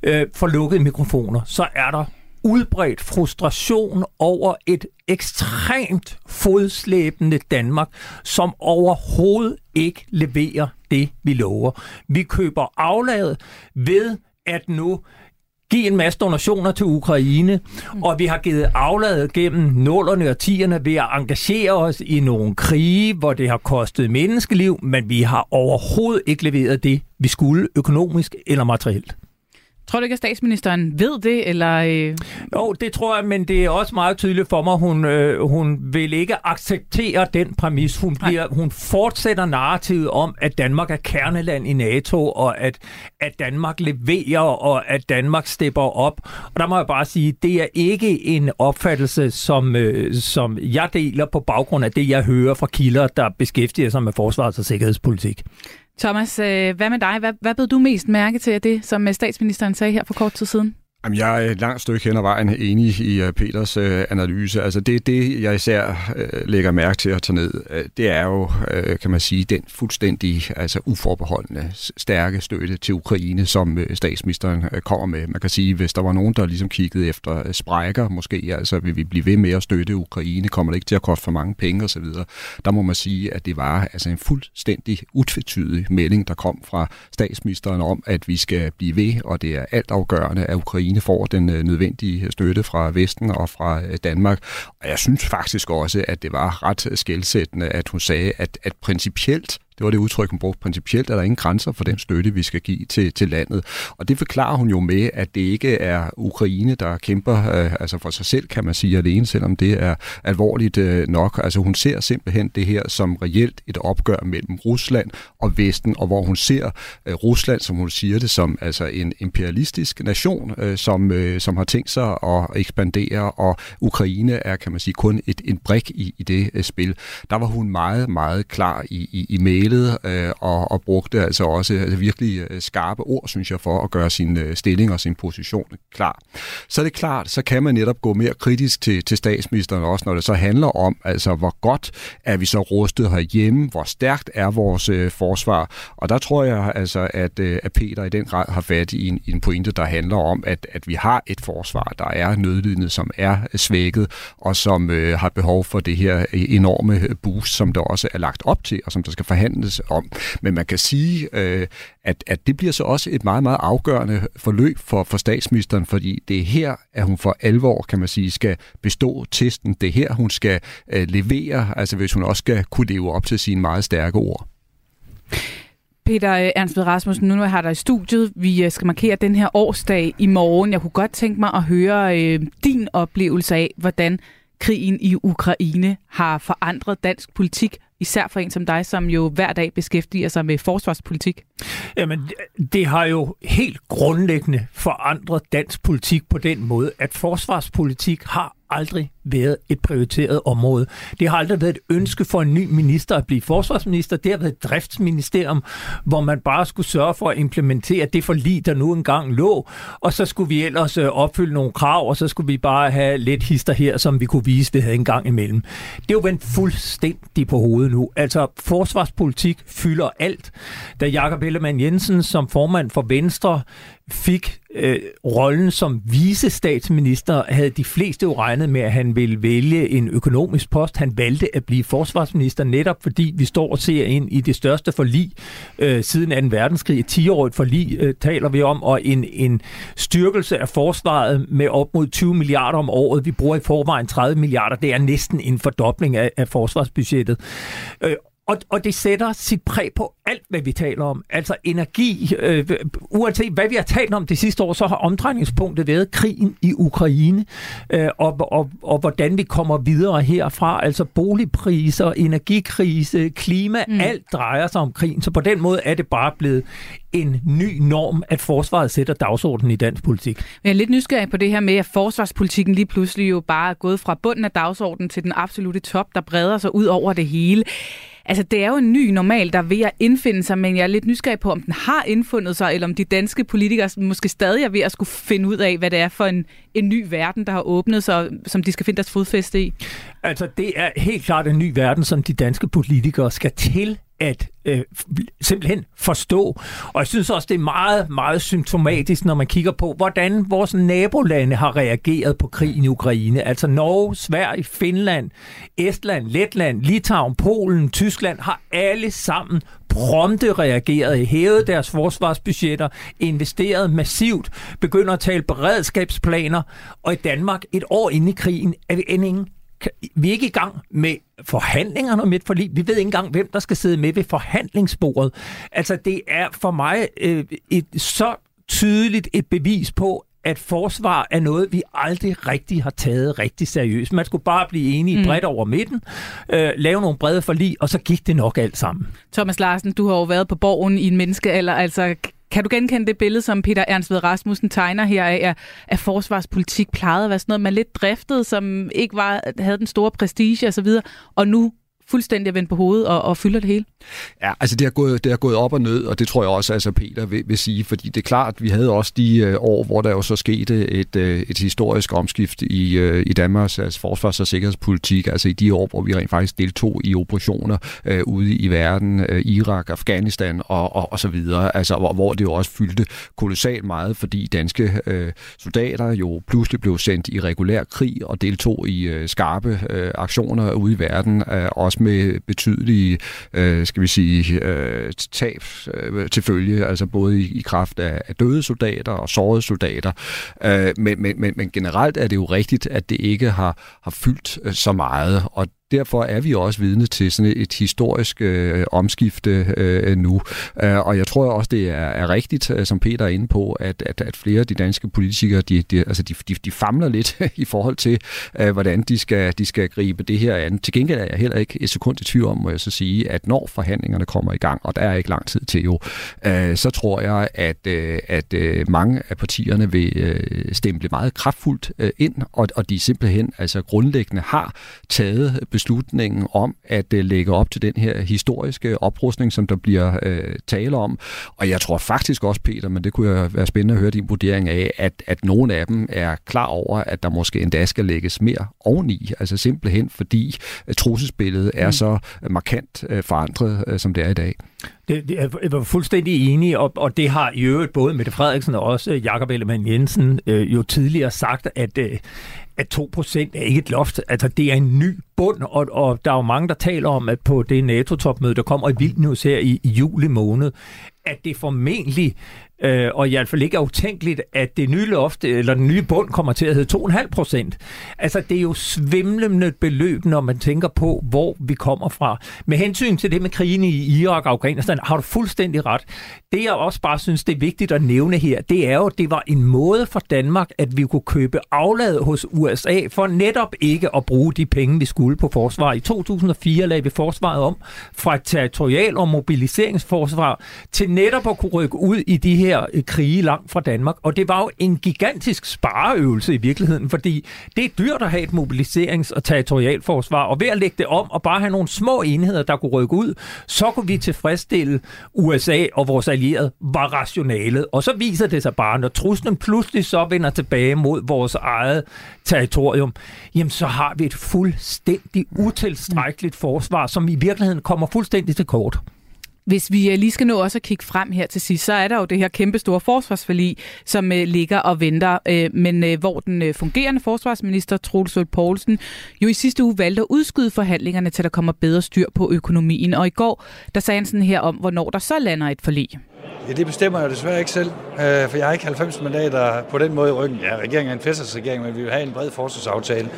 øh, for lukkede mikrofoner, så er der udbredt frustration over et ekstremt fodslæbende Danmark, som overhovedet ikke leverer det, vi lover. Vi køber afladet ved at nu give en masse donationer til Ukraine, og vi har givet afladet gennem nullerne og tierne ved at engagere os i nogle krige, hvor det har kostet menneskeliv, men vi har overhovedet ikke leveret det, vi skulle økonomisk eller materielt. Tror du ikke, at statsministeren ved det? Eller, øh... Jo, det tror jeg, men det er også meget tydeligt for mig, hun, øh, hun vil ikke acceptere den præmis. Hun, bliver, hun fortsætter narrativet om, at Danmark er kerneland i NATO, og at, at Danmark leverer, og at Danmark stepper op. Og der må jeg bare sige, det er ikke en opfattelse, som, øh, som jeg deler på baggrund af det, jeg hører fra kilder, der beskæftiger sig med forsvars- og sikkerhedspolitik. Thomas, øh, hvad med dig? Hvad, hvad blev du mest mærke til af det, som øh, statsministeren sagde her for kort tid siden? Jamen, jeg er et langt stykke hen ad vejen enig i øh, Peters øh, analyse. Altså det, det, jeg især øh, lægger mærke til at tage ned, øh, det er jo, øh, kan man sige, den fuldstændig altså uforbeholdende stærke støtte til Ukraine, som øh, statsministeren øh, kommer med. Man kan sige, hvis der var nogen, der ligesom kiggede efter øh, sprækker, måske, altså vil vi blive ved med at støtte Ukraine, kommer det ikke til at koste for mange penge osv., der må man sige, at det var altså en fuldstændig utvetydig melding, der kom fra statsministeren om, at vi skal blive ved, og det er altafgørende, at Ukraine Ukraine får den øh, nødvendige støtte fra Vesten og fra øh, Danmark. Og jeg synes faktisk også, at det var ret skældsættende, at hun sagde, at, at principielt det var det udtryk, hun brugte. Principielt er der ingen grænser for den støtte, vi skal give til, til landet. Og det forklarer hun jo med, at det ikke er Ukraine, der kæmper øh, altså for sig selv, kan man sige, alene, selvom det er alvorligt øh, nok. Altså hun ser simpelthen det her som reelt et opgør mellem Rusland og Vesten, og hvor hun ser øh, Rusland, som hun siger det, som altså en imperialistisk nation, øh, som, øh, som har tænkt sig at ekspandere, og Ukraine er, kan man sige, kun et, en brik i, i det øh, spil. Der var hun meget, meget klar i, i, i mail mailet øh, og, og brugte altså også altså virkelig øh, skarpe ord, synes jeg, for at gøre sin øh, stilling og sin position klar. Så er det klart, så kan man netop gå mere kritisk til, til statsministeren også, når det så handler om, altså hvor godt er vi så rustet herhjemme, hvor stærkt er vores øh, forsvar. Og der tror jeg altså, at, øh, at Peter i den grad har fat i en, i en pointe, der handler om, at, at vi har et forsvar, der er nødlidende, som er svækket, og som øh, har behov for det her øh, enorme boost, som der også er lagt op til, og som der skal forhandles forhandles om. Men man kan sige, øh, at, at det bliver så også et meget, meget afgørende forløb for, for statsministeren, fordi det er her, at hun for alvor, kan man sige, skal bestå testen. Det er her, hun skal øh, levere, altså hvis hun også skal kunne leve op til sine meget stærke ord. Peter øh, Ernst Rasmussen, nu når jeg har dig i studiet, vi øh, skal markere den her årsdag i morgen. Jeg kunne godt tænke mig at høre øh, din oplevelse af, hvordan krigen i Ukraine har forandret dansk politik især for en som dig, som jo hver dag beskæftiger sig med forsvarspolitik? Jamen, det har jo helt grundlæggende forandret dansk politik på den måde, at forsvarspolitik har aldrig været et prioriteret område. Det har aldrig været et ønske for en ny minister at blive forsvarsminister. Det har været et driftsministerium, hvor man bare skulle sørge for at implementere det forlig, der nu engang lå, og så skulle vi ellers øh, opfylde nogle krav, og så skulle vi bare have lidt hister her, som vi kunne vise, vi havde en gang imellem. Det er jo vendt fuldstændig på hovedet nu. Altså, forsvarspolitik fylder alt. Da Jakob Ellemann Jensen som formand for Venstre fik øh, rollen som visestatsminister, havde de fleste jo regnet med, at han ville vælge en økonomisk post. Han valgte at blive forsvarsminister netop fordi vi står og ser ind i det største forlig øh, siden 2. verdenskrig. Et 10-årigt forlig øh, taler vi om, og en, en styrkelse af forsvaret med op mod 20 milliarder om året. Vi bruger i forvejen 30 milliarder. Det er næsten en fordobling af, af forsvarsbudgettet. Øh, og, og det sætter sit præg på alt, hvad vi taler om. Altså energi. Øh, uanset hvad vi har talt om det sidste år, så har omdrejningspunktet været krigen i Ukraine, øh, og, og, og hvordan vi kommer videre herfra. Altså boligpriser, energikrise, klima, mm. alt drejer sig om krigen. Så på den måde er det bare blevet en ny norm, at forsvaret sætter dagsordenen i dansk politik. Jeg er lidt nysgerrig på det her med, at forsvarspolitikken lige pludselig jo bare er gået fra bunden af dagsordenen til den absolute top, der breder sig ud over det hele. Altså, det er jo en ny normal, der er ved at indfinde sig, men jeg er lidt nysgerrig på, om den har indfundet sig, eller om de danske politikere måske stadig er ved at skulle finde ud af, hvad det er for en, en ny verden, der har åbnet sig, som de skal finde deres fodfæste i. Altså, det er helt klart en ny verden, som de danske politikere skal til at øh, simpelthen forstå. Og jeg synes også, det er meget, meget symptomatisk, når man kigger på, hvordan vores nabolande har reageret på krigen i Ukraine. Altså Norge, Sverige, Finland, Estland, Letland, Litauen, Polen, Tyskland har alle sammen prompte reageret, hævet deres forsvarsbudgetter, investeret massivt, begynder at tale beredskabsplaner, og i Danmark et år inde i krigen er vi end ingen vi er ikke i gang med forhandlingerne om et forlig. Vi ved ikke engang, hvem der skal sidde med ved forhandlingsbordet. Altså, det er for mig øh, et så tydeligt et bevis på, at forsvar er noget, vi aldrig rigtig har taget rigtig seriøst. Man skulle bare blive enige mm. bredt over midten, øh, lave nogle brede forlig, og så gik det nok alt sammen. Thomas Larsen, du har jo været på borgen i en menneskealder. Altså, kan du genkende det billede, som Peter Ernst Ved Rasmussen tegner her af, at forsvarspolitik plejede at være sådan noget, man lidt driftede, som ikke var, havde den store prestige osv., og nu fuldstændig vendt på hovedet og, og fylder det hele? Ja, altså det har, gået, det har gået op og ned, og det tror jeg også, altså Peter vil, vil sige, fordi det er klart, vi havde også de øh, år, hvor der jo så skete et, øh, et historisk omskift i, øh, i Danmarks altså, altså forsvars- og sikkerhedspolitik, altså i de år, hvor vi rent faktisk deltog i operationer øh, ude i verden, øh, Irak, Afghanistan og, og, og så videre, altså hvor, hvor det jo også fyldte kolossalt meget, fordi danske øh, soldater jo pludselig blev sendt i regulær krig og deltog i øh, skarpe øh, aktioner ude i verden, øh, og også med betydelige, øh, skal vi sige, øh, tab øh, til følge, altså både i, i kraft af, af døde soldater og sårede soldater. Øh, men, men, men, men generelt er det jo rigtigt, at det ikke har, har fyldt øh, så meget, og derfor er vi også vidne til sådan et historisk øh, omskifte øh, nu. Øh, og jeg tror også, det er, er rigtigt, øh, som Peter er inde på, at, at, at flere af de danske politikere, de, de, altså de, de, de famler lidt i forhold til, øh, hvordan de skal, de skal gribe det her an. Til gengæld er jeg heller ikke et sekund i tvivl om, må jeg så sige, at når forhandlingerne kommer i gang, og der er ikke lang tid til jo, øh, så tror jeg, at, øh, at øh, mange af partierne vil øh, stemple meget kraftfuldt øh, ind, og, og de simpelthen altså grundlæggende har taget beslutningen om at øh, lægge op til den her historiske oprustning, som der bliver øh, tale om. Og jeg tror faktisk også, Peter, men det kunne jeg være spændende at høre din vurdering af, at, at nogle af dem er klar over, at der måske endda skal lægges mere oveni. Altså simpelthen fordi øh, trusselsbilledet er mm. så markant øh, forandret, som det er i dag. Det, det, jeg var fuldstændig enig, og, og det har i øvrigt både Mette Frederiksen og også øh, Jakob Ellemann Jensen øh, jo tidligere sagt, at, øh, at 2% er ikke et loft. Altså, det er en ny bund, og, og der er jo mange, der taler om, at på det NATO-topmøde, der kommer i Vilnius her i, i juli måned, at det formentlig øh, og i hvert fald ikke er utænkeligt, at det nye loft, eller den nye bund kommer til at hedde 2,5 procent. Altså, det er jo svimlende beløb, når man tænker på, hvor vi kommer fra. Med hensyn til det med krigen i Irak og Afghanistan, har du fuldstændig ret. Det, jeg også bare synes, det er vigtigt at nævne her, det er jo, at det var en måde for Danmark, at vi kunne købe aflad hos USA, for netop ikke at bruge de penge, vi skulle på forsvar. I 2004 lagde vi forsvaret om fra et territorial- og mobiliseringsforsvar til netop at kunne rykke ud i de her her øh, krige langt fra Danmark. Og det var jo en gigantisk spareøvelse i virkeligheden, fordi det er dyrt at have et mobiliserings- og territorialforsvar, og ved at lægge det om og bare have nogle små enheder, der kunne rykke ud, så kunne vi tilfredsstille USA og vores allierede var rationalet. Og så viser det sig bare, når truslen pludselig så vender tilbage mod vores eget territorium, jamen så har vi et fuldstændig utilstrækkeligt forsvar, som i virkeligheden kommer fuldstændig til kort. Hvis vi øh, lige skal nå også at kigge frem her til sidst, så er der jo det her kæmpe store forsvarsforlig, som øh, ligger og venter, øh, men hvor den fungerende forsvarsminister, Troels Lund Poulsen, jo i sidste uge valgte at udskyde forhandlingerne, til der kommer bedre styr på økonomien. Og i går, der sagde han sådan her om, hvornår der så lander et forlig. Ja, det bestemmer jeg desværre ikke selv, for jeg har ikke 90 mandater på den måde i ryggen. Ja, regeringen er en fæstersregering, men vi vil have en bred forsvarsaftale.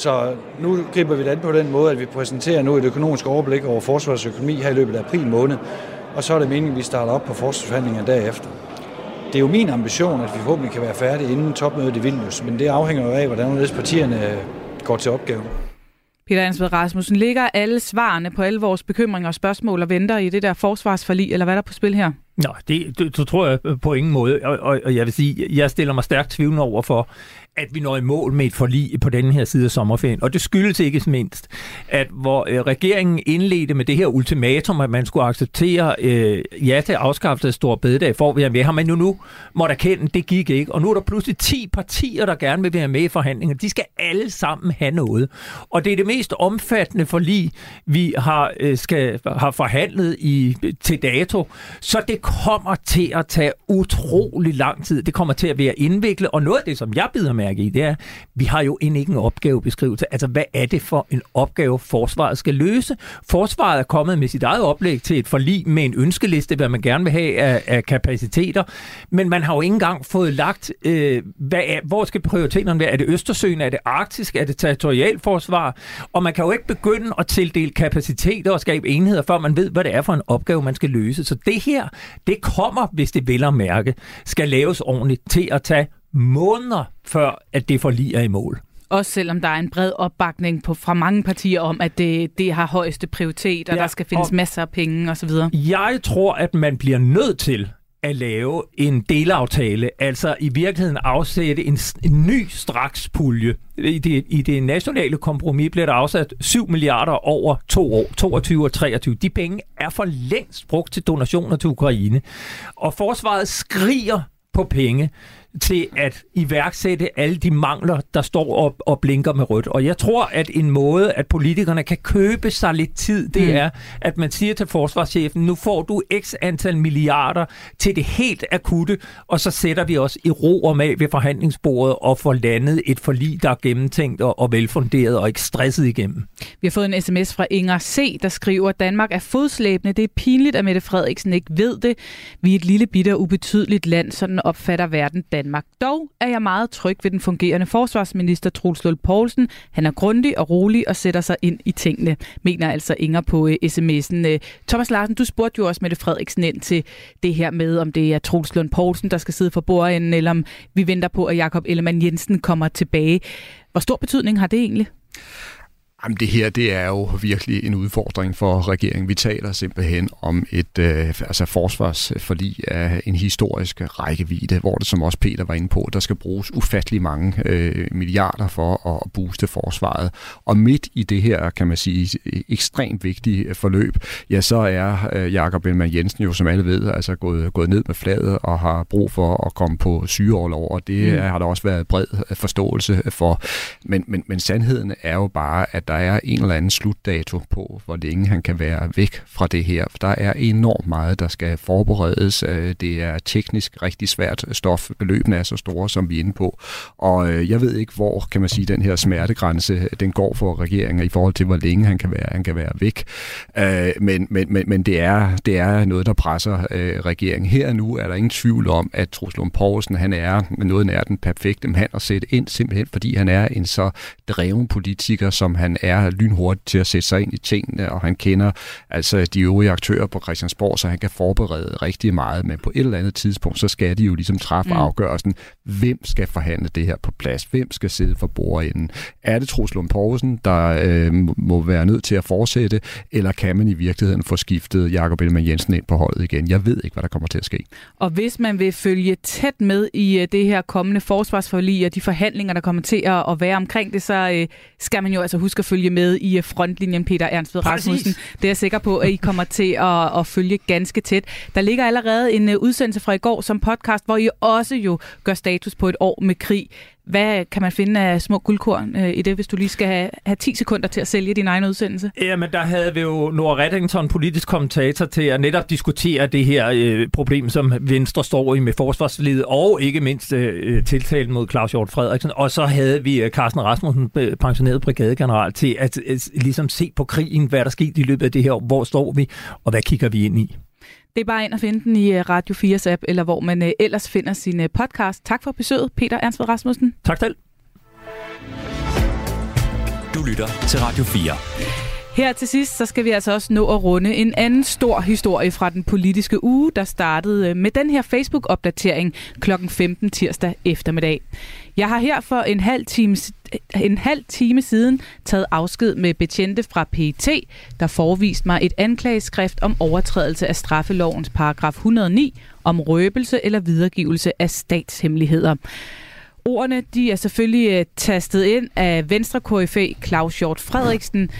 Så nu griber vi det an på den måde, at vi præsenterer nu et økonomisk overblik over forsvarsøkonomi her i løbet af april måned, og så er det meningen, at vi starter op på forsvarsforhandlingerne derefter. Det er jo min ambition, at vi forhåbentlig kan være færdige inden topmødet i Vilnius, men det afhænger jo af, hvordan partierne øh, går til opgaven. Peter Ansved Rasmussen, ligger alle svarene på alle vores bekymringer og spørgsmål og venter i det der forsvarsforlig, eller hvad er der på spil her? Nå, det, det, det tror jeg på ingen måde, og, og, og jeg vil sige, jeg stiller mig stærkt tvivlende over for, at vi når i mål med et forlig på den her side af sommerferien. Og det skyldes ikke mindst, at hvor øh, regeringen indledte med det her ultimatum, at man skulle acceptere øh, ja til afskaffelse af stor bededag, for at være med, har man jo nu måtte erkende, det gik ikke. Og nu er der pludselig 10 partier, der gerne vil være med i forhandlinger. De skal alle sammen have noget. Og det er det mest omfattende forlig, vi har, øh, skal, har forhandlet i, til dato. Så det kommer til at tage utrolig lang tid. Det kommer til at være indviklet, og noget af det, som jeg bider mærke i, det er, vi har jo end ikke en opgavebeskrivelse. Altså, hvad er det for en opgave, forsvaret skal løse? Forsvaret er kommet med sit eget oplæg til et forlig med en ønskeliste, hvad man gerne vil have af, af kapaciteter, men man har jo ikke engang fået lagt, øh, hvad er, hvor skal prioriteterne være? Er det Østersøen? Er det Arktisk? Er det territorialforsvar? Og man kan jo ikke begynde at tildele kapaciteter og skabe enheder, før man ved, hvad det er for en opgave, man skal løse. Så det her, det kommer, hvis det vil at mærke, skal laves ordentligt til at tage måneder før, at det forlig er i mål. Også selvom der er en bred opbakning på, fra mange partier om, at det, det har højeste prioritet, og ja, der skal findes og masser af penge osv. Jeg tror, at man bliver nødt til at lave en delaftale, altså i virkeligheden afsætte en, en ny strakspulje. I det, I det nationale kompromis blev der afsat 7 milliarder over to år, 22 og 23. De penge er for længst brugt til donationer til Ukraine. Og forsvaret skriger på penge til at iværksætte alle de mangler, der står op og blinker med rødt. Og jeg tror, at en måde, at politikerne kan købe sig lidt tid, det mm. er, at man siger til forsvarschefen, nu får du x antal milliarder til det helt akutte, og så sætter vi os i ro og mag ved forhandlingsbordet og får landet et forlig, der er gennemtænkt og, og velfunderet og ikke stresset igennem. Vi har fået en sms fra Inger C., der skriver, at Danmark er fodslæbende. Det er pinligt, at Mette Frederiksen ikke ved det. Vi er et lille bitte og ubetydeligt land, sådan opfatter verden Danmark. Dog er jeg meget tryg ved den fungerende forsvarsminister Truls Lund Poulsen. Han er grundig og rolig og sætter sig ind i tingene, mener altså Inger på øh, uh, sms'en. Uh, øh, Thomas Larsen, du spurgte jo også Mette Frederiksen ind til det her med, om det er Truls Lund Poulsen, der skal sidde for bordenden, eller om vi venter på, at Jakob Ellemann Jensen kommer tilbage. Hvor stor betydning har det egentlig? Jamen det her, det er jo virkelig en udfordring for regeringen. Vi taler simpelthen om et øh, altså forsvarsforlig af en historisk rækkevidde, hvor det, som også Peter var inde på, der skal bruges ufattelig mange øh, milliarder for at booste forsvaret. Og midt i det her, kan man sige, ekstremt vigtige forløb, ja, så er øh, Jakob Ellemann Jensen jo, som alle ved, altså gået, gået ned med fladet og har brug for at komme på sygeårlov, og det mm. har der også været bred forståelse for. Men, men, men sandheden er jo bare, at der er en eller anden slutdato på, hvor længe han kan være væk fra det her. For der er enormt meget, der skal forberedes. Øh, det er teknisk rigtig svært stof. Beløbene er så store, som vi er inde på. Og øh, jeg ved ikke, hvor kan man sige, den her smertegrænse, øh, den går for regeringen i forhold til, hvor længe han kan være, han kan være væk. Men, men, men, men det, er, det er noget, der presser regeringen. Her og nu er der ingen tvivl om, at Truslund Poulsen, han er noget nær den perfekte mand at sætte ind, simpelthen fordi han er en så dreven politiker, som han er lynhurtigt til at sætte sig ind i tingene, og han kender altså de øvrige aktører på Christiansborg, så han kan forberede rigtig meget, men på et eller andet tidspunkt, så skal de jo ligesom træffe mm. afgørelsen, hvem skal forhandle det her på plads, hvem skal sidde for bordenden. Er det Truls Lund Poulsen, der øh, må være nødt til at fortsætte, eller kan man i virkeligheden få skiftet Jakob Ellemann Jensen ind på holdet igen? Jeg ved ikke, hvad der kommer til at ske. Og hvis man vil følge tæt med i øh, det her kommende forsvarsforlig og de forhandlinger, der kommer til at være omkring det, så øh, skal man jo altså huske at følge med i øh, frontlinjen, Peter Ernst ved Rasmussen. Det er jeg sikker på, at I kommer til at, at følge ganske tæt. Der ligger allerede en udsendelse fra i går som podcast, hvor I også jo gør status på et år med krig. Hvad kan man finde af små guldkorn øh, i det, hvis du lige skal have, have 10 sekunder til at sælge din egen udsendelse? Jamen, der havde vi jo Nora Reddington, politisk kommentator, til at netop diskutere det her øh, problem, som Venstre står i med forsvarslivet, og ikke mindst øh, tiltalen mod Claus Hjort Frederiksen. Og så havde vi øh, Carsten Rasmussen, øh, pensioneret brigadegeneral, til at øh, ligesom se på krigen, hvad der skete i løbet af det her, hvor står vi, og hvad kigger vi ind i. Det er bare ind at finde den i øh, Radio 4's app, eller hvor man øh, ellers finder sin øh, podcast. Tak for besøget, Peter Ernst Rasmussen. Tak selv. Du lytter til Radio 4. Her til sidst, så skal vi altså også nå at runde en anden stor historie fra den politiske uge, der startede med den her Facebook-opdatering kl. 15 tirsdag eftermiddag. Jeg har her for en halv, time, en halv time siden taget afsked med betjente fra PET, der forviste mig et anklageskrift om overtrædelse af straffelovens paragraf 109 om røbelse eller videregivelse af statshemmeligheder. Ordene de er selvfølgelig øh, tastet ind af Venstre KFA Claus Hjort Frederiksen,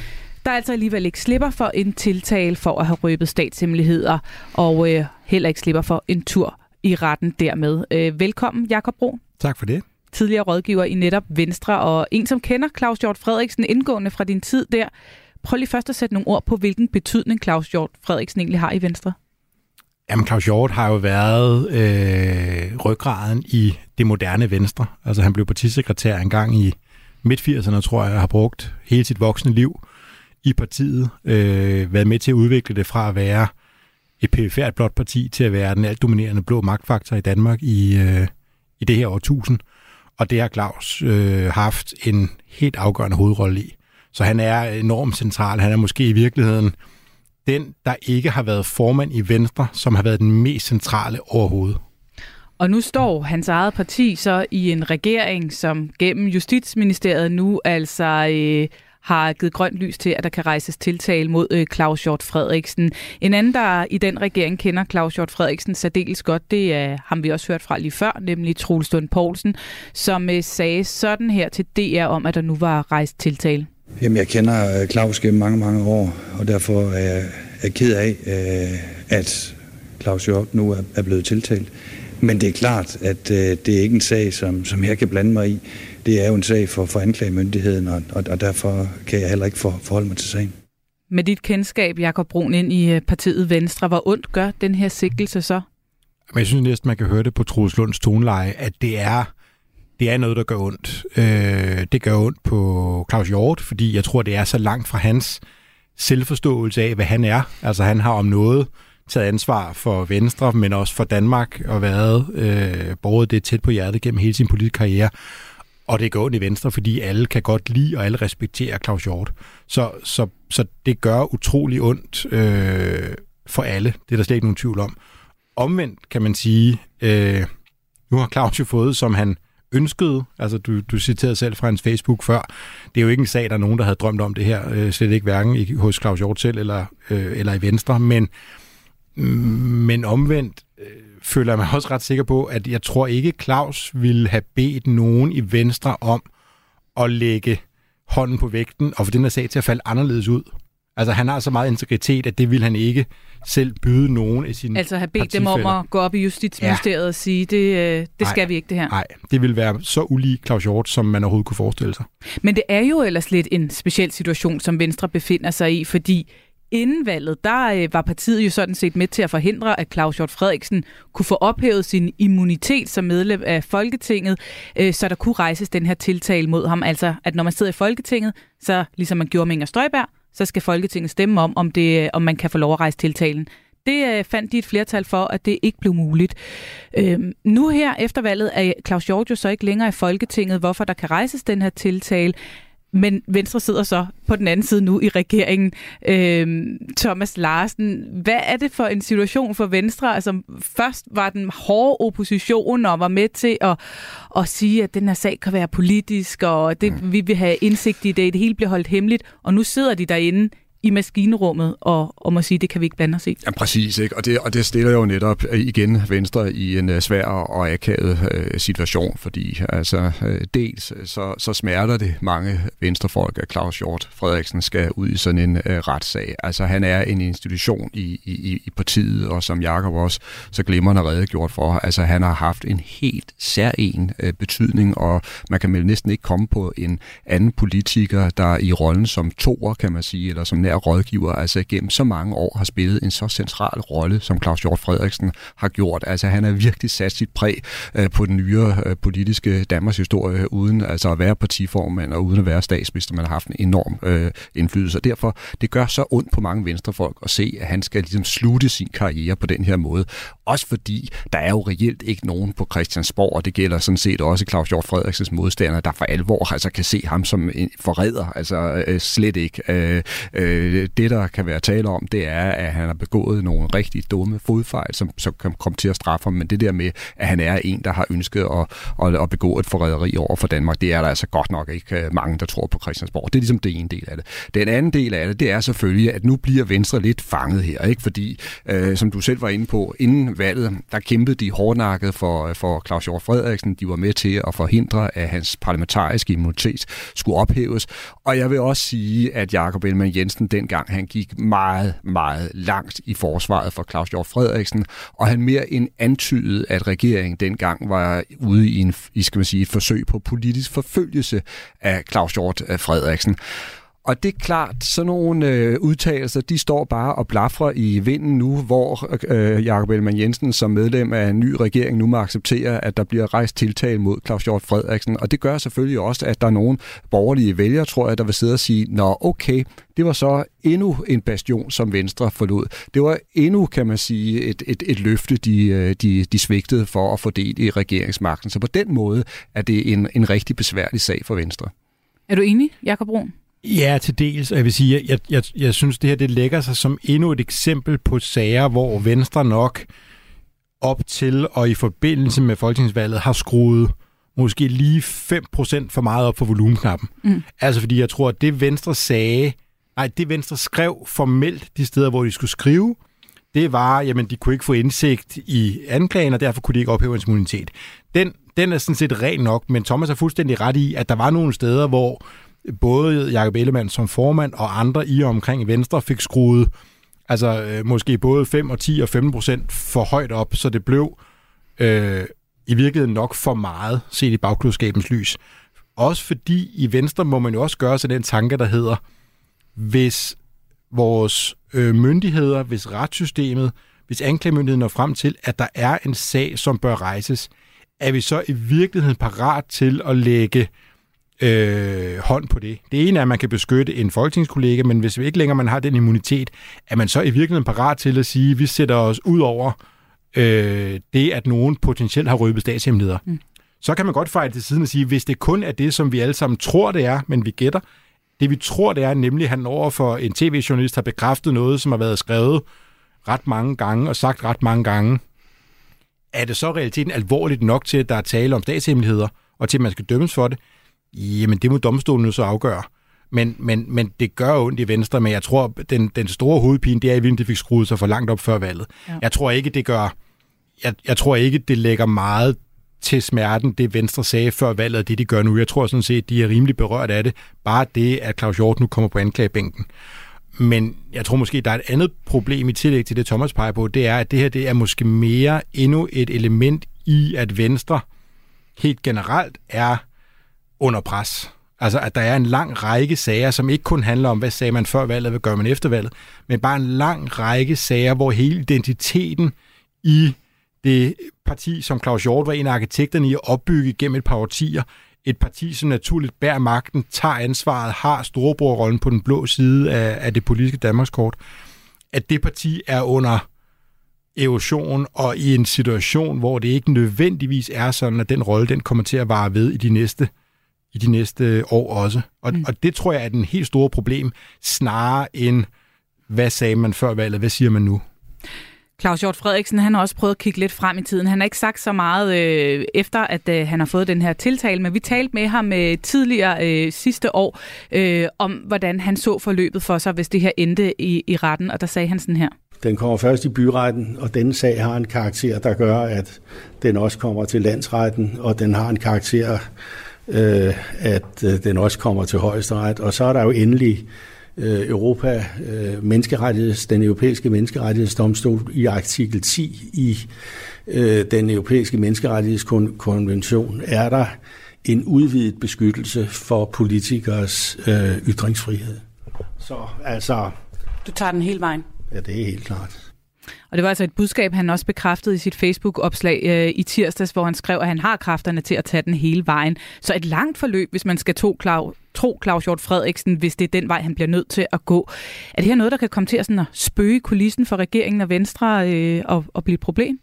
der altså alligevel ikke slipper for en tiltale for at have røbet statshemmeligheder, og øh, heller ikke slipper for en tur i retten dermed. Øh, velkommen, Jakob Bro. Tak for det tidligere rådgiver i netop Venstre, og en, som kender Claus Hjort Frederiksen indgående fra din tid der. Prøv lige først at sætte nogle ord på, hvilken betydning Claus Hjort Frederiksen egentlig har i Venstre. Jamen, Claus Hjort har jo været øh, ryggraden i det moderne Venstre. Altså, han blev partisekretær engang i midt-80'erne, tror jeg, og har brugt hele sit voksne liv i partiet. Øh, været med til at udvikle det fra at være et perifært blot parti til at være den alt dominerende blå magtfaktor i Danmark i, øh, i det her årtusind. Og det har Claus øh, haft en helt afgørende hovedrolle i. Så han er enormt central. Han er måske i virkeligheden den, der ikke har været formand i Venstre, som har været den mest centrale overhovedet. Og nu står hans eget parti så i en regering, som gennem Justitsministeriet nu altså øh, har givet grønt lys til, at der kan rejses tiltale mod øh, Claus Hjort Frederiksen. En anden, der i den regering kender Claus Hjort Frederiksen særdeles godt, det er ham, vi også hørt fra lige før, nemlig Troels Lund Poulsen, som øh, sagde sådan her til DR om, at der nu var rejst tiltale. Jamen, jeg kender øh, Claus gennem mange, mange år, og derfor er jeg, er ked af, øh, at Claus Hjort nu er blevet tiltalt. Men det er klart, at øh, det er ikke en sag, som, som jeg kan blande mig i. Det er jo en sag for, for anklagemyndigheden, og, og, og derfor kan jeg heller ikke for, forholde mig til sagen. Med dit kendskab, Jakob Brun, ind i øh, partiet Venstre, hvor ondt gør den her sigtelse så? Men jeg synes næsten, man kan høre det på Troels Lunds toneleje, at det er, det er noget, der gør ondt. Øh, det gør ondt på Claus Hjort, fordi jeg tror, det er så langt fra hans selvforståelse af, hvad han er. Altså han har om noget taget ansvar for Venstre, men også for Danmark, og været øh, borget det tæt på hjertet gennem hele sin politiske karriere. Og det går ondt i Venstre, fordi alle kan godt lide, og alle respekterer Claus Hjort. Så, så, så det gør utrolig ondt øh, for alle. Det er der slet ikke nogen tvivl om. Omvendt kan man sige, øh, nu har Claus jo fået, som han ønskede, altså du, du citerede selv fra hans Facebook før, det er jo ikke en sag, der er nogen, der havde drømt om det her, øh, slet ikke hverken i, hos Claus Hjort selv eller, øh, eller i Venstre, men, mm, men omvendt øh, føler jeg mig også ret sikker på, at jeg tror ikke, Claus ville have bedt nogen i Venstre om at lægge hånden på vægten og få den her sag til at falde anderledes ud. Altså han har så meget integritet, at det vil han ikke selv byde nogen af sine Altså have bedt dem om at gå op i Justitsministeriet ja. og sige, det, øh, det skal vi ikke det her. Nej, det vil være så ulig Claus Hjort, som man overhovedet kunne forestille sig. Men det er jo ellers lidt en speciel situation, som Venstre befinder sig i, fordi inden valget, der øh, var partiet jo sådan set med til at forhindre, at Claus Hjort Frederiksen kunne få ophævet sin immunitet som medlem af Folketinget, øh, så der kunne rejses den her tiltale mod ham. Altså, at når man sidder i Folketinget, så ligesom man gjorde med Inger Støjberg, så skal Folketinget stemme om, om, det, øh, om man kan få lov at rejse tiltalen. Det øh, fandt de et flertal for, at det ikke blev muligt. Øhm, nu her efter valget er Claus Hjort jo så ikke længere i Folketinget, hvorfor der kan rejses den her tiltale. Men Venstre sidder så på den anden side nu i regeringen. Øhm, Thomas Larsen, hvad er det for en situation for Venstre? Altså først var den hårde opposition og var med til at, at sige, at den her sag kan være politisk, og det, mm. vi vil have indsigt i det, det hele bliver holdt hemmeligt. Og nu sidder de derinde i maskinrummet og, og må sige, det kan vi ikke blande os i. Ja, præcis. Ikke? Og, det, og det stiller jo netop øh, igen Venstre i en øh, svær og akavet øh, situation, fordi altså, øh, dels øh, så, så smerter det mange venstrefolk, at Claus Hjort Frederiksen skal ud i sådan en øh, retssag. Altså han er en institution i, i, i partiet, og som Jakob også så glimrende redegjort for, altså han har haft en helt særlig øh, betydning, og man kan vel næsten ikke komme på en anden politiker, der i rollen som toer, kan man sige, eller som er rådgiver, altså gennem så mange år har spillet en så central rolle, som Claus Hjort Frederiksen har gjort. Altså han har virkelig sat sit præg øh, på den nyere øh, politiske Danmarks historie, uden altså at være partiformand og uden at være statsminister. Man har haft en enorm øh, indflydelse, og derfor det gør så ondt på mange venstrefolk at se, at han skal ligesom slutte sin karriere på den her måde. Også fordi der er jo reelt ikke nogen på Christiansborg, og det gælder sådan set også Claus Hjort Frederiksens modstandere, der for alvor altså kan se ham som en forræder, altså øh, slet ikke. Øh, øh, Øh, det, der kan være tale om, det er, at han har begået nogle rigtig dumme fodfejl, som, som kan komme til at straffe ham. Men det der med, at han er en, der har ønsket at, at, at begå et forræderi over for Danmark, det er der altså godt nok ikke øh, mange, der tror på Christiansborg. Det er ligesom det ene del af det. Den anden del af det, det er selvfølgelig, at nu bliver Venstre lidt fanget her, ikke? fordi, øh, som du selv var inde på, inden valget, der kæmpede de hårdnakket for, for Claus Hjort Frederiksen. De var med til at forhindre, at hans parlamentariske immunitet skulle ophæves. Og jeg vil også sige, at Jakob Ellemann Jensen dengang han gik meget, meget langt i forsvaret for Claus Hjort Frederiksen, og han mere end antydede, at regeringen dengang var ude i, en, i skal man sige, et forsøg på politisk forfølgelse af Claus Hjort øh, Frederiksen. Og det er klart, sådan nogle øh, udtalelser, de står bare og blafrer i vinden nu, hvor øh, Jakob Ellemann Jensen som medlem af en ny regering nu må acceptere, at der bliver rejst tiltal mod Claus Hjort Frederiksen. Og det gør selvfølgelig også, at der er nogle borgerlige vælgere, tror jeg, der vil sidde og sige, nå okay, det var så endnu en bastion, som Venstre forlod. Det var endnu, kan man sige, et, et, et løfte, de, øh, de, de svigtede for at få del i regeringsmagten. Så på den måde er det en, en rigtig besværlig sag for Venstre. Er du enig, Jakob Brun? Ja, til dels. Jeg vil sige, jeg, jeg, jeg synes, det her det lægger sig som endnu et eksempel på sager, hvor Venstre nok op til og i forbindelse med folketingsvalget har skruet måske lige 5% for meget op for volumenknappen. Mm. Altså fordi jeg tror, at det Venstre sagde, nej, det Venstre skrev formelt de steder, hvor de skulle skrive, det var, jamen de kunne ikke få indsigt i anklagen, og derfor kunne de ikke ophæve en immunitet. Den, den er sådan set ren nok, men Thomas er fuldstændig ret i, at der var nogle steder, hvor både Jakob Ellemann som formand og andre i og omkring Venstre fik skruet altså øh, måske både 5 og 10 og 15 procent for højt op, så det blev øh, i virkeligheden nok for meget, set i bagklodskabens lys. Også fordi i Venstre må man jo også gøre sig den tanke, der hedder, hvis vores øh, myndigheder, hvis retssystemet, hvis anklagemyndigheden når frem til, at der er en sag, som bør rejses, er vi så i virkeligheden parat til at lægge øh, hånd på det. Det ene er, at man kan beskytte en folketingskollega, men hvis vi ikke længere man har den immunitet, er man så i virkeligheden parat til at sige, at vi sætter os ud over øh, det, at nogen potentielt har røbet statshemmeligheder. Mm. Så kan man godt fejle til siden og sige, hvis det kun er det, som vi alle sammen tror, det er, men vi gætter, det vi tror, det er, nemlig at han over for en tv-journalist har bekræftet noget, som har været skrevet ret mange gange og sagt ret mange gange. Er det så realiteten alvorligt nok til, at der er tale om statshemmeligheder, og til, at man skal dømmes for det? Jamen, det må domstolen så afgøre. Men, men, men det gør ondt i Venstre, men jeg tror, den, den store hovedpine, det er, at det fik skruet sig for langt op før valget. Ja. Jeg tror ikke, det gør... Jeg, jeg tror ikke, det lægger meget til smerten, det Venstre sagde før valget, og det de gør nu. Jeg tror sådan set, de er rimelig berørt af det. Bare det, at Claus Hjort nu kommer på anklagebænken. Men jeg tror måske, der er et andet problem i tillæg til det, Thomas peger på, det er, at det her det er måske mere endnu et element i, at Venstre helt generelt er under pres. Altså, at der er en lang række sager, som ikke kun handler om, hvad sagde man før valget, hvad gør man efter valget, men bare en lang række sager, hvor hele identiteten i det parti, som Claus Hjort var en af arkitekterne i at opbygge gennem et par årtier, et parti, som naturligt bærer magten, tager ansvaret, har storebrorrollen på den blå side af, af det politiske Danmarkskort, at det parti er under erosion og i en situation, hvor det ikke nødvendigvis er sådan, at den rolle, den kommer til at vare ved i de næste i de næste år også. Og, mm. og det tror jeg er den helt store problem, snarere end, hvad sagde man før valget, hvad siger man nu? Claus Hjort Frederiksen, han har også prøvet at kigge lidt frem i tiden. Han har ikke sagt så meget øh, efter, at øh, han har fået den her tiltale, men vi talte med ham øh, tidligere øh, sidste år øh, om, hvordan han så forløbet for sig, hvis det her endte i, i retten, og der sagde han sådan her. Den kommer først i byretten, og denne sag har en karakter, der gør, at den også kommer til landsretten, og den har en karakter, øh, at øh, den også kommer til højesteret. Og så er der jo endelig øh, Europa øh, menneskerettigheds, den europæiske menneskerettighedsdomstol i artikel 10 i øh, den europæiske menneskerettighedskonvention er der en udvidet beskyttelse for politikers øh, ytringsfrihed. Så altså... Du tager den hele vejen? Ja, det er helt klart. Og det var altså et budskab, han også bekræftede i sit Facebook-opslag øh, i tirsdags, hvor han skrev, at han har kræfterne til at tage den hele vejen. Så et langt forløb, hvis man skal tro, Klaus, tro Claus Hjort Frederiksen, hvis det er den vej, han bliver nødt til at gå. Er det her noget, der kan komme til at, sådan at spøge kulissen for regeringen og Venstre øh, og, og blive et problem?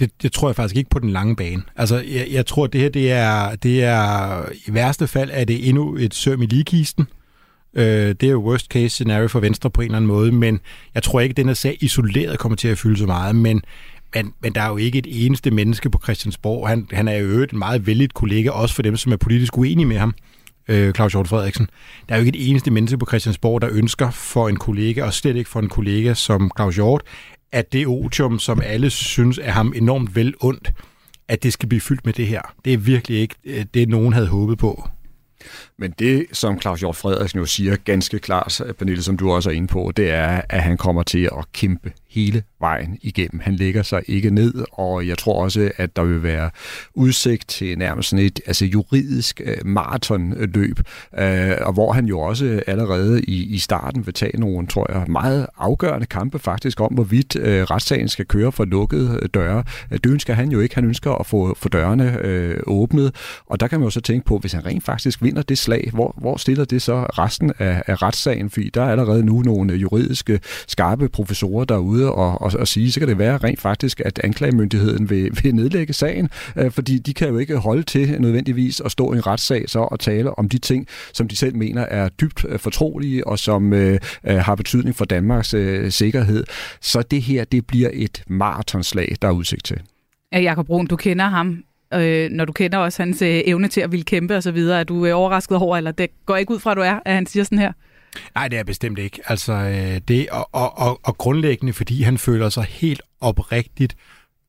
Det, det tror jeg faktisk ikke på den lange bane. Altså, jeg, jeg tror, det her, det er, det er i værste fald, er det endnu et søm i ligekisten. Øh, det er jo worst case scenario for Venstre på en eller anden måde, men jeg tror ikke, at den her sag isoleret kommer til at fylde så meget, men men, men der er jo ikke et eneste menneske på Christiansborg. Han, han er jo en meget vældigt kollega, også for dem, som er politisk uenige med ham, øh, Claus Hjort Frederiksen. Der er jo ikke et eneste menneske på Christiansborg, der ønsker for en kollega, og slet ikke for en kollega som Claus Hjort, at det otium, som alle synes er ham enormt vel ondt, at det skal blive fyldt med det her. Det er virkelig ikke øh, det, nogen havde håbet på. Men det, som Claus Hjort Frederiksen jo siger ganske klart, Pernille, som du også er inde på, det er, at han kommer til at kæmpe hele vejen igennem. Han lægger sig ikke ned, og jeg tror også, at der vil være udsigt til nærmest sådan et altså juridisk øh, maratonløb, øh, og hvor han jo også allerede i, i starten vil tage nogle, tror jeg, meget afgørende kampe faktisk om, hvorvidt øh, retssagen skal køre for lukkede øh, døre. Øh, det ønsker han jo ikke. Han ønsker at få, få dørene øh, åbnet, og der kan man jo så tænke på, hvis han rent faktisk vinder det slag, hvor, hvor stiller det så resten af, af retssagen? Fordi der er allerede nu nogle juridiske skarpe professorer derude, ude og, og, og sige, så kan det være rent faktisk, at anklagemyndigheden vil, vil nedlægge sagen, øh, fordi de kan jo ikke holde til nødvendigvis at stå i en retssag så og tale om de ting, som de selv mener er dybt øh, fortrolige og som øh, øh har betydning for Danmarks øh, sikkerhed. Så det her, det bliver et maratonslag, der er udsigt til. Jakob Brun, du kender ham øh, når du kender også hans øh, evne til at ville kæmpe osv., er du øh, overrasket over, eller det går ikke ud fra, at du er, at han siger sådan her? Nej, det er bestemt ikke. Altså, øh, det, og, og, og, og grundlæggende, fordi han føler sig helt oprigtigt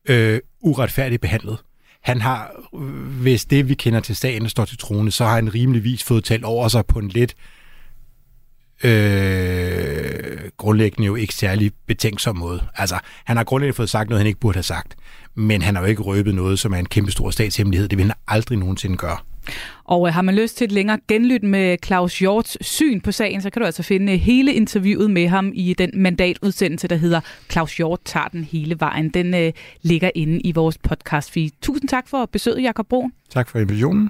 øh, uretfærdigt behandlet. Han har, øh, hvis det vi kender til sagen står til trone, så har han rimeligvis fået talt over sig på en lidt øh, grundlæggende jo ikke særlig betænksom måde. Altså, han har grundlæggende fået sagt noget, han ikke burde have sagt, men han har jo ikke røbet noget, som er en kæmpe stor statshemmelighed. Det vil han aldrig nogensinde gøre. Og øh, har man lyst til et længere genlyt med Claus Hjorts syn på sagen, så kan du altså finde hele interviewet med ham i den mandatudsendelse, der hedder Claus Hjort tager den hele vejen. Den øh, ligger inde i vores podcast feed. Tusind tak for besøget, Jakob Broen. Tak for invitationen.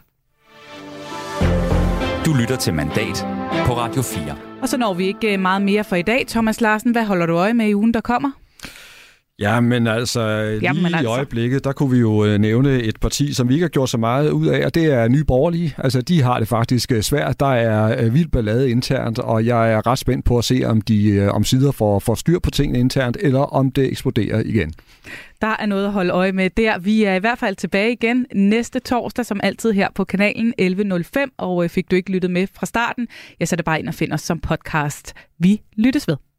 Du lytter til Mandat på Radio 4. Og så når vi ikke øh, meget mere for i dag. Thomas Larsen, hvad holder du øje med i ugen, der kommer? Ja, men altså lige Jamen, altså. i øjeblikket, der kunne vi jo øh, nævne et parti, som vi ikke har gjort så meget ud af, og det er Nye Borgerlige. Altså, de har det faktisk øh, svært. Der er øh, vildt ballade internt, og jeg er ret spændt på at se, om de om sider får, får styr på tingene internt, eller om det eksploderer igen. Der er noget at holde øje med der. Vi er i hvert fald tilbage igen næste torsdag, som altid her på kanalen 11.05, og fik du ikke lyttet med fra starten, ja, så er det bare ind og find os som podcast. Vi lyttes ved.